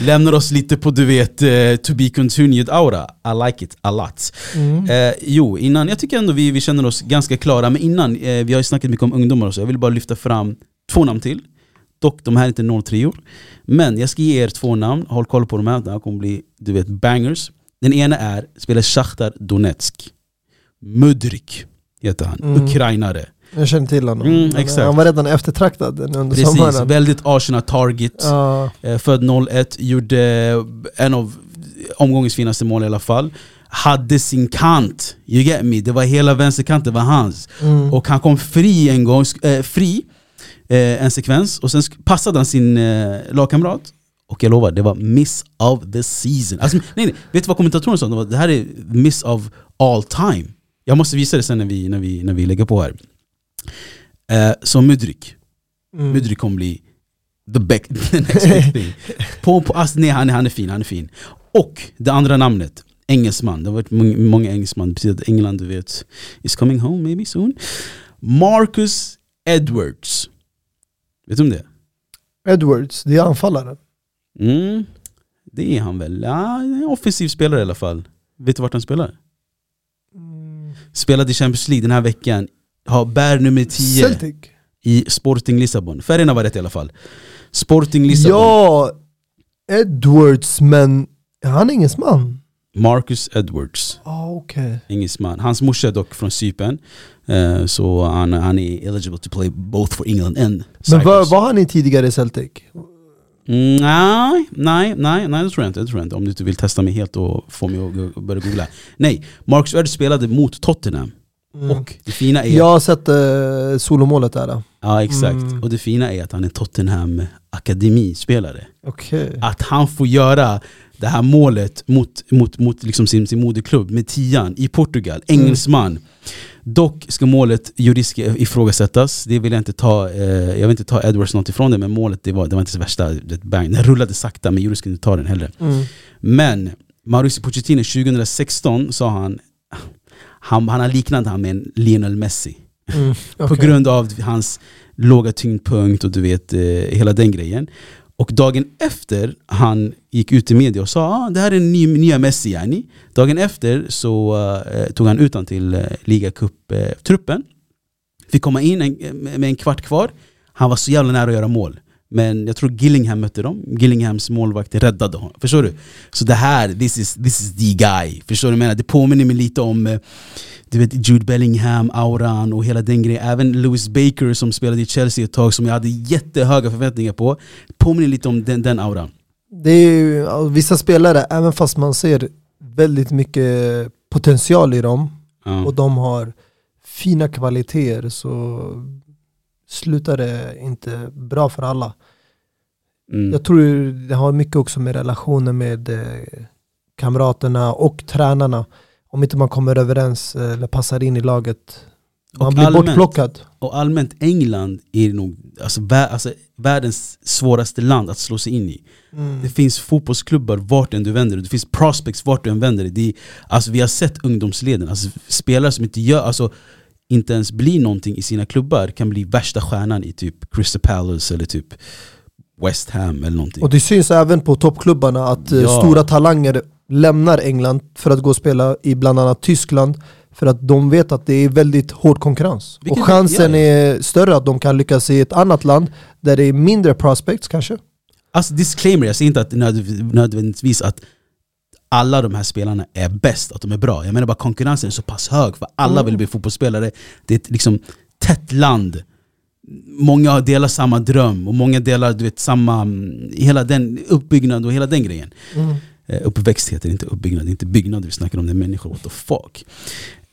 lämnar oss lite på du vet eh, to be continued aura. I like it a lot. Mm. Eh, jo, innan, jag tycker ändå vi, vi känner oss ganska klara, men innan, eh, vi har ju snackat mycket om ungdomar och så, jag vill bara lyfta fram två namn till. Dock, de här är inte 03 Men jag ska ge er två namn, håll koll på de här, de här kommer bli du vet, bangers. Den ena är, spelar Shakhtar Donetsk. Mudrik heter han, Mm. ukrainare. Jag känner till honom. Mm, exakt. Han var redan eftertraktad under Precis, sommaren. väldigt Arsenal-target. Ja. Eh, Född 01, gjorde en av omgångens finaste mål i alla fall. Hade sin kant, you get me, det var hela vänsterkanten var hans. Mm. Och han kom fri en gång, eh, fri eh, en sekvens och sen passade han sin eh, lagkamrat och jag lovar, det var miss of the season. Alltså, nej, nej, vet du vad kommentatorerna sa? Det här är miss of all time. Jag måste visa det sen när vi, när vi, när vi lägger på här. Eh, så Mudrik, Mm. Mudrik kommer bli the, back, the next big thing. På, på, alltså, nej, han, är- han är fin, han är fin. Och det andra namnet, engelsman. Det har varit många, engelsman, det betyder att England du vet is coming home maybe soon. Marcus Edwards. Vet du om det? Edwards, det är anfallaren. Mm, det är han väl. Ja, en offensiv spelare i alla fall. Vet du vart han spelar? Spelade i Champions League den här veckan. Har bär nummer 10 Celtic? i Sporting Lissabon. Färgerna var rätt i alla fall. Sporting Lissabon. Ja, Edwards, men är han engelsman? Marcus Edwards. Ah, okej. engelsman. Hans morsa är dock från Cypern. eh, så han, han är eligible to play both for England and Men var, Cyprus. var han i tidigare Celtic? Mm, nej, nej, nej, nej det tror jag inte. Det tror jag inte. Om du inte vill testa mig helt och få mig att börja googla. Nej, Marcus Edwards spelade mot Tottenham. Mm. Och det fina är... Jag har sett uh, solomålet där. då. Ja exakt. Mm. Och det fina är att han är Tottenham akademispelare. Okej. Att han får göra det här målet mot, mot, mot liksom sin, sin moderklubb med tian i Portugal, engelsman. Dock ska målet juridiskt ifrågasättas, det vill jag inte ta, eh, jag vill inte ta Edwards något ifrån det men målet det var, det var inte så värsta, det, bang. den rullade sakta men juridiskt kunde inte ta den heller. Mm. Men Mauricio Pochettino 2016 sa han, han, han har liknat han med en Lionel Messi. Mm. På okej. grund av hans låga tyngdpunkt och du vet eh, hela den grejen. Och dagen efter han gick ut i media och sa ah, det här är ny, nya Messi yani. Dagen efter så eh, tog han ut han till eh, ligacup-truppen. Fick komma in en, med en kvart kvar. Han var så jävla nära att göra mål. Men jag tror Gillingham mötte dem. Gillinghams målvakt räddade honom. Förstår du? Så det här, this is, this is the guy. Förstår du jag menar? Det påminner mig lite om eh, du vet Jude Bellingham, auran och hela den grejen. Även Lewis Baker som spelade i Chelsea ett tag som jag hade jättehöga förväntningar på. Påminner lite om den, den auran. Det är ju, vissa spelare, även fast man ser väldigt mycket potential i dem Ja. och de har fina kvaliteter så slutar det inte bra för alla. Mm. Jag tror det har mycket också med relationer med eh, kamraterna och tränarna. Om inte man kommer överens eh, eller passar in i laget. Man Och blir allmänt. bortplockad. Och allmänt England är nog alltså, vä- alltså, världens svåraste land att slå sig in i. Mm. Det finns fotbollsklubbar vart än du vänder dig, det finns prospects vart du än vänder dig. Alltså, vi har sett ungdomsleden, alltså, spelare som inte gör, alltså, inte ens blir någonting i sina klubbar kan bli värsta stjärnan i typ Crystal Palace eller typ West Ham eller någonting. Och det syns även på toppklubbarna att eh, Ja. stora talanger lämnar England för att gå och spela i bland annat Tyskland för att de vet att det är väldigt hård konkurrens. Vilket- och chansen är större att de kan lyckas i ett annat land där det är mindre prospects kanske. Alltså disclaimer, jag säger inte att nödv- nödvändigtvis att alla de här spelarna är bäst, att de är bra. Jag menar bara konkurrensen är så pass hög för alla Mm. vill bli fotbollsspelare. Det är ett liksom tätt land. Många delar samma dröm och många delar du vet, samma, mm, hela den uppbyggnad och hela den grejen. Eh, uppväxt heter inte uppbyggnad, det är inte byggnad vi snackar om, det är människor, what the fuck.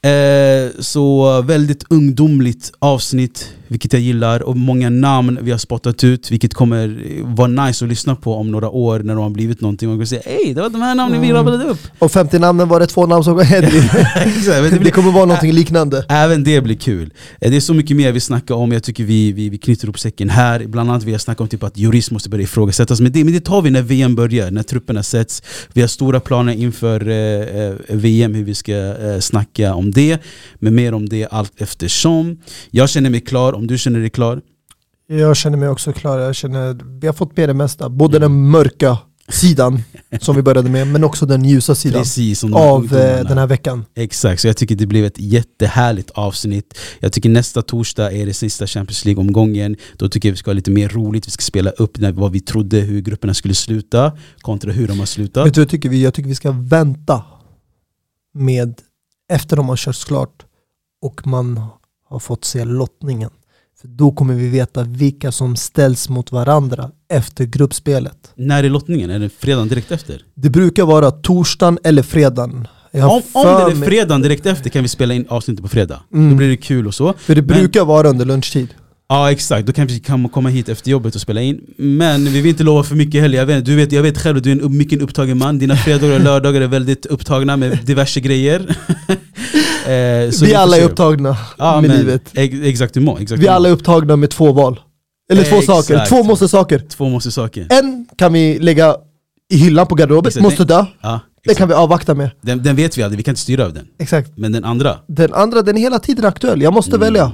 Eh, så väldigt ungdomligt avsnitt, vilket jag gillar, och många namn vi har spottat ut, vilket kommer vara nice att lyssna på om några år när de har blivit någonting och kan säga Ey, det var de här namnen vi Mm. rabblade upp! Och 50 namnen var det två namn som. Exakt, men det kommer vara någonting liknande. Även det blir kul. Eh, Det är så mycket mer vi snackar om, jag tycker vi, vi, vi knyter ihop säcken här. Bland annat vi har snackat om typ att jurist måste börja ifrågasättas, men det, men det tar vi när VM börjar, när trupperna sätts. Vi har stora planer inför eh, eh, VM, hur vi ska snacka om det. Men mer om det allt eftersom. Jag känner mig klar, om du känner dig klar. Jag känner mig också klar. Jag känner, vi har fått med det mesta. Både den mörka sidan som vi började med, men också den ljusa sidan Precis de av eh, den här veckan. Exakt, så jag tycker det blev ett jättehärligt avsnitt. Jag tycker nästa torsdag är det sista Champions League-omgången. Då tycker jag vi ska ha lite mer roligt, vi ska spela upp när, vad vi trodde hur grupperna skulle sluta kontra hur de har slutat. Vet du, jag, tycker vi, jag tycker vi ska vänta med efter de har kört klart och man har fått se lottningen. För då kommer vi veta vilka som ställs mot varandra efter gruppspelet. När är lottningen? Är det fredagen direkt efter? Det brukar vara torsdagen eller fredagen. Om, om det är fredagen direkt efter kan vi spela in avsnittet på fredag. Mm. Då blir det kul och så. För det Men- brukar vara under lunchtid. Ja exakt, då kan vi kan komma hit efter jobbet och spela in Men vi vill inte lova för mycket heller, jag vet, du vet, jag vet själv att du är en mycket upptagen man Dina fredagar och lördagar är väldigt upptagna med diverse grejer Eh, så vi alla är upptagna ja, med men, livet. Ex, exakt, må, exakt Vi alla är upptagna med två val. Eller två Exakt. saker, två måste saker. Två måste saker En kan vi lägga i hyllan på garderoben, Exakt, måste dö. ja, exakt. kan vi avvakta med. den, den vet vi aldrig, vi kan inte styra över den Exakt. Men den andra, Den andra, den är hela tiden aktuell. Jag måste Mm. välja.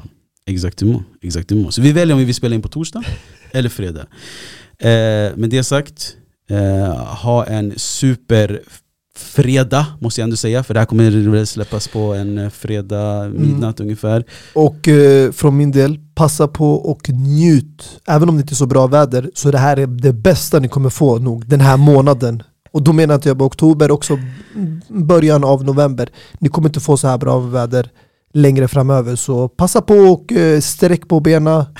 Du må. Så vi väljer om vi vill spela in på torsdag eller fredag eh, Med det sagt, eh, ha en super fredag måste jag ändå säga För det här kommer släppas på en fredag midnatt ungefär Och eh, från min del, passa på och njut. Även om det inte är så bra väder, så det här är det bästa ni kommer få nog den här månaden. Och då menar inte jag bara oktober, också mm, början av november. Ni kommer inte få så här bra väder längre framöver. Så passa på och eh, sträck på benen.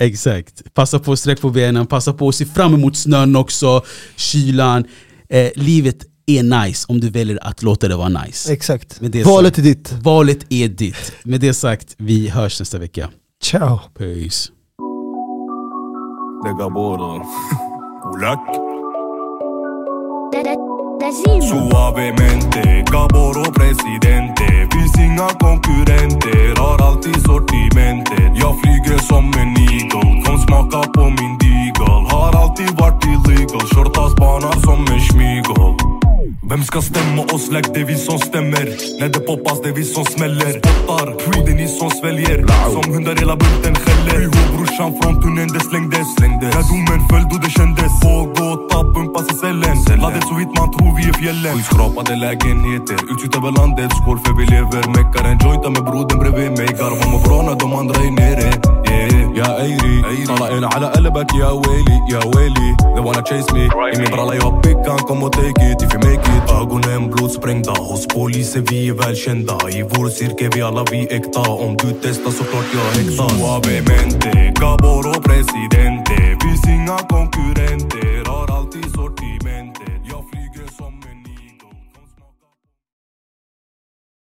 Exakt, passa på att sträck på benen, passa på att se fram emot snön också, kylan eh, Livet är nice om du väljer att låta det vara nice Exakt. Med det Valet sagt- är ditt. Valet är ditt. Med det sagt, vi hörs nästa vecka. Ciao. Peace. Suavemente, caboro presidente. Finns inga konkurrenter, har alltid sortimentet. Jag flyger som en eagle, kom smaka på min deagle. Har alltid varit illegal, Shortas spanar som en schmigel. Vem ska stämma oss? Lägg det är vi som stämmer När det poppas det är vi som smäller Spottar, pro det är ni som sväljer Som hundar hela bunten skäller YH brorsan från tunneln det slängdes När domen föll då det kändes På gåta pumpas i cellen Laddet så vitt man tror vi är fjällen Skyskrapade lägenheter Utsikt över landet Skål för vi lever Meckar en jointa med brodern bredvid mig Garvar mår bra när de andra är nere yeah. يا ايري طلعين على قلبك يا ويلي يا ويلي They wanna chase me I min bralla jag pickan kom och take it if Ögonen blodsprängda hos polisen vi är välkända I vår cirkel vi alla vi äkta. Om du testar såklart jag häktar Suavemente, Gaboro presidente. Finns inga konkurrenter. Har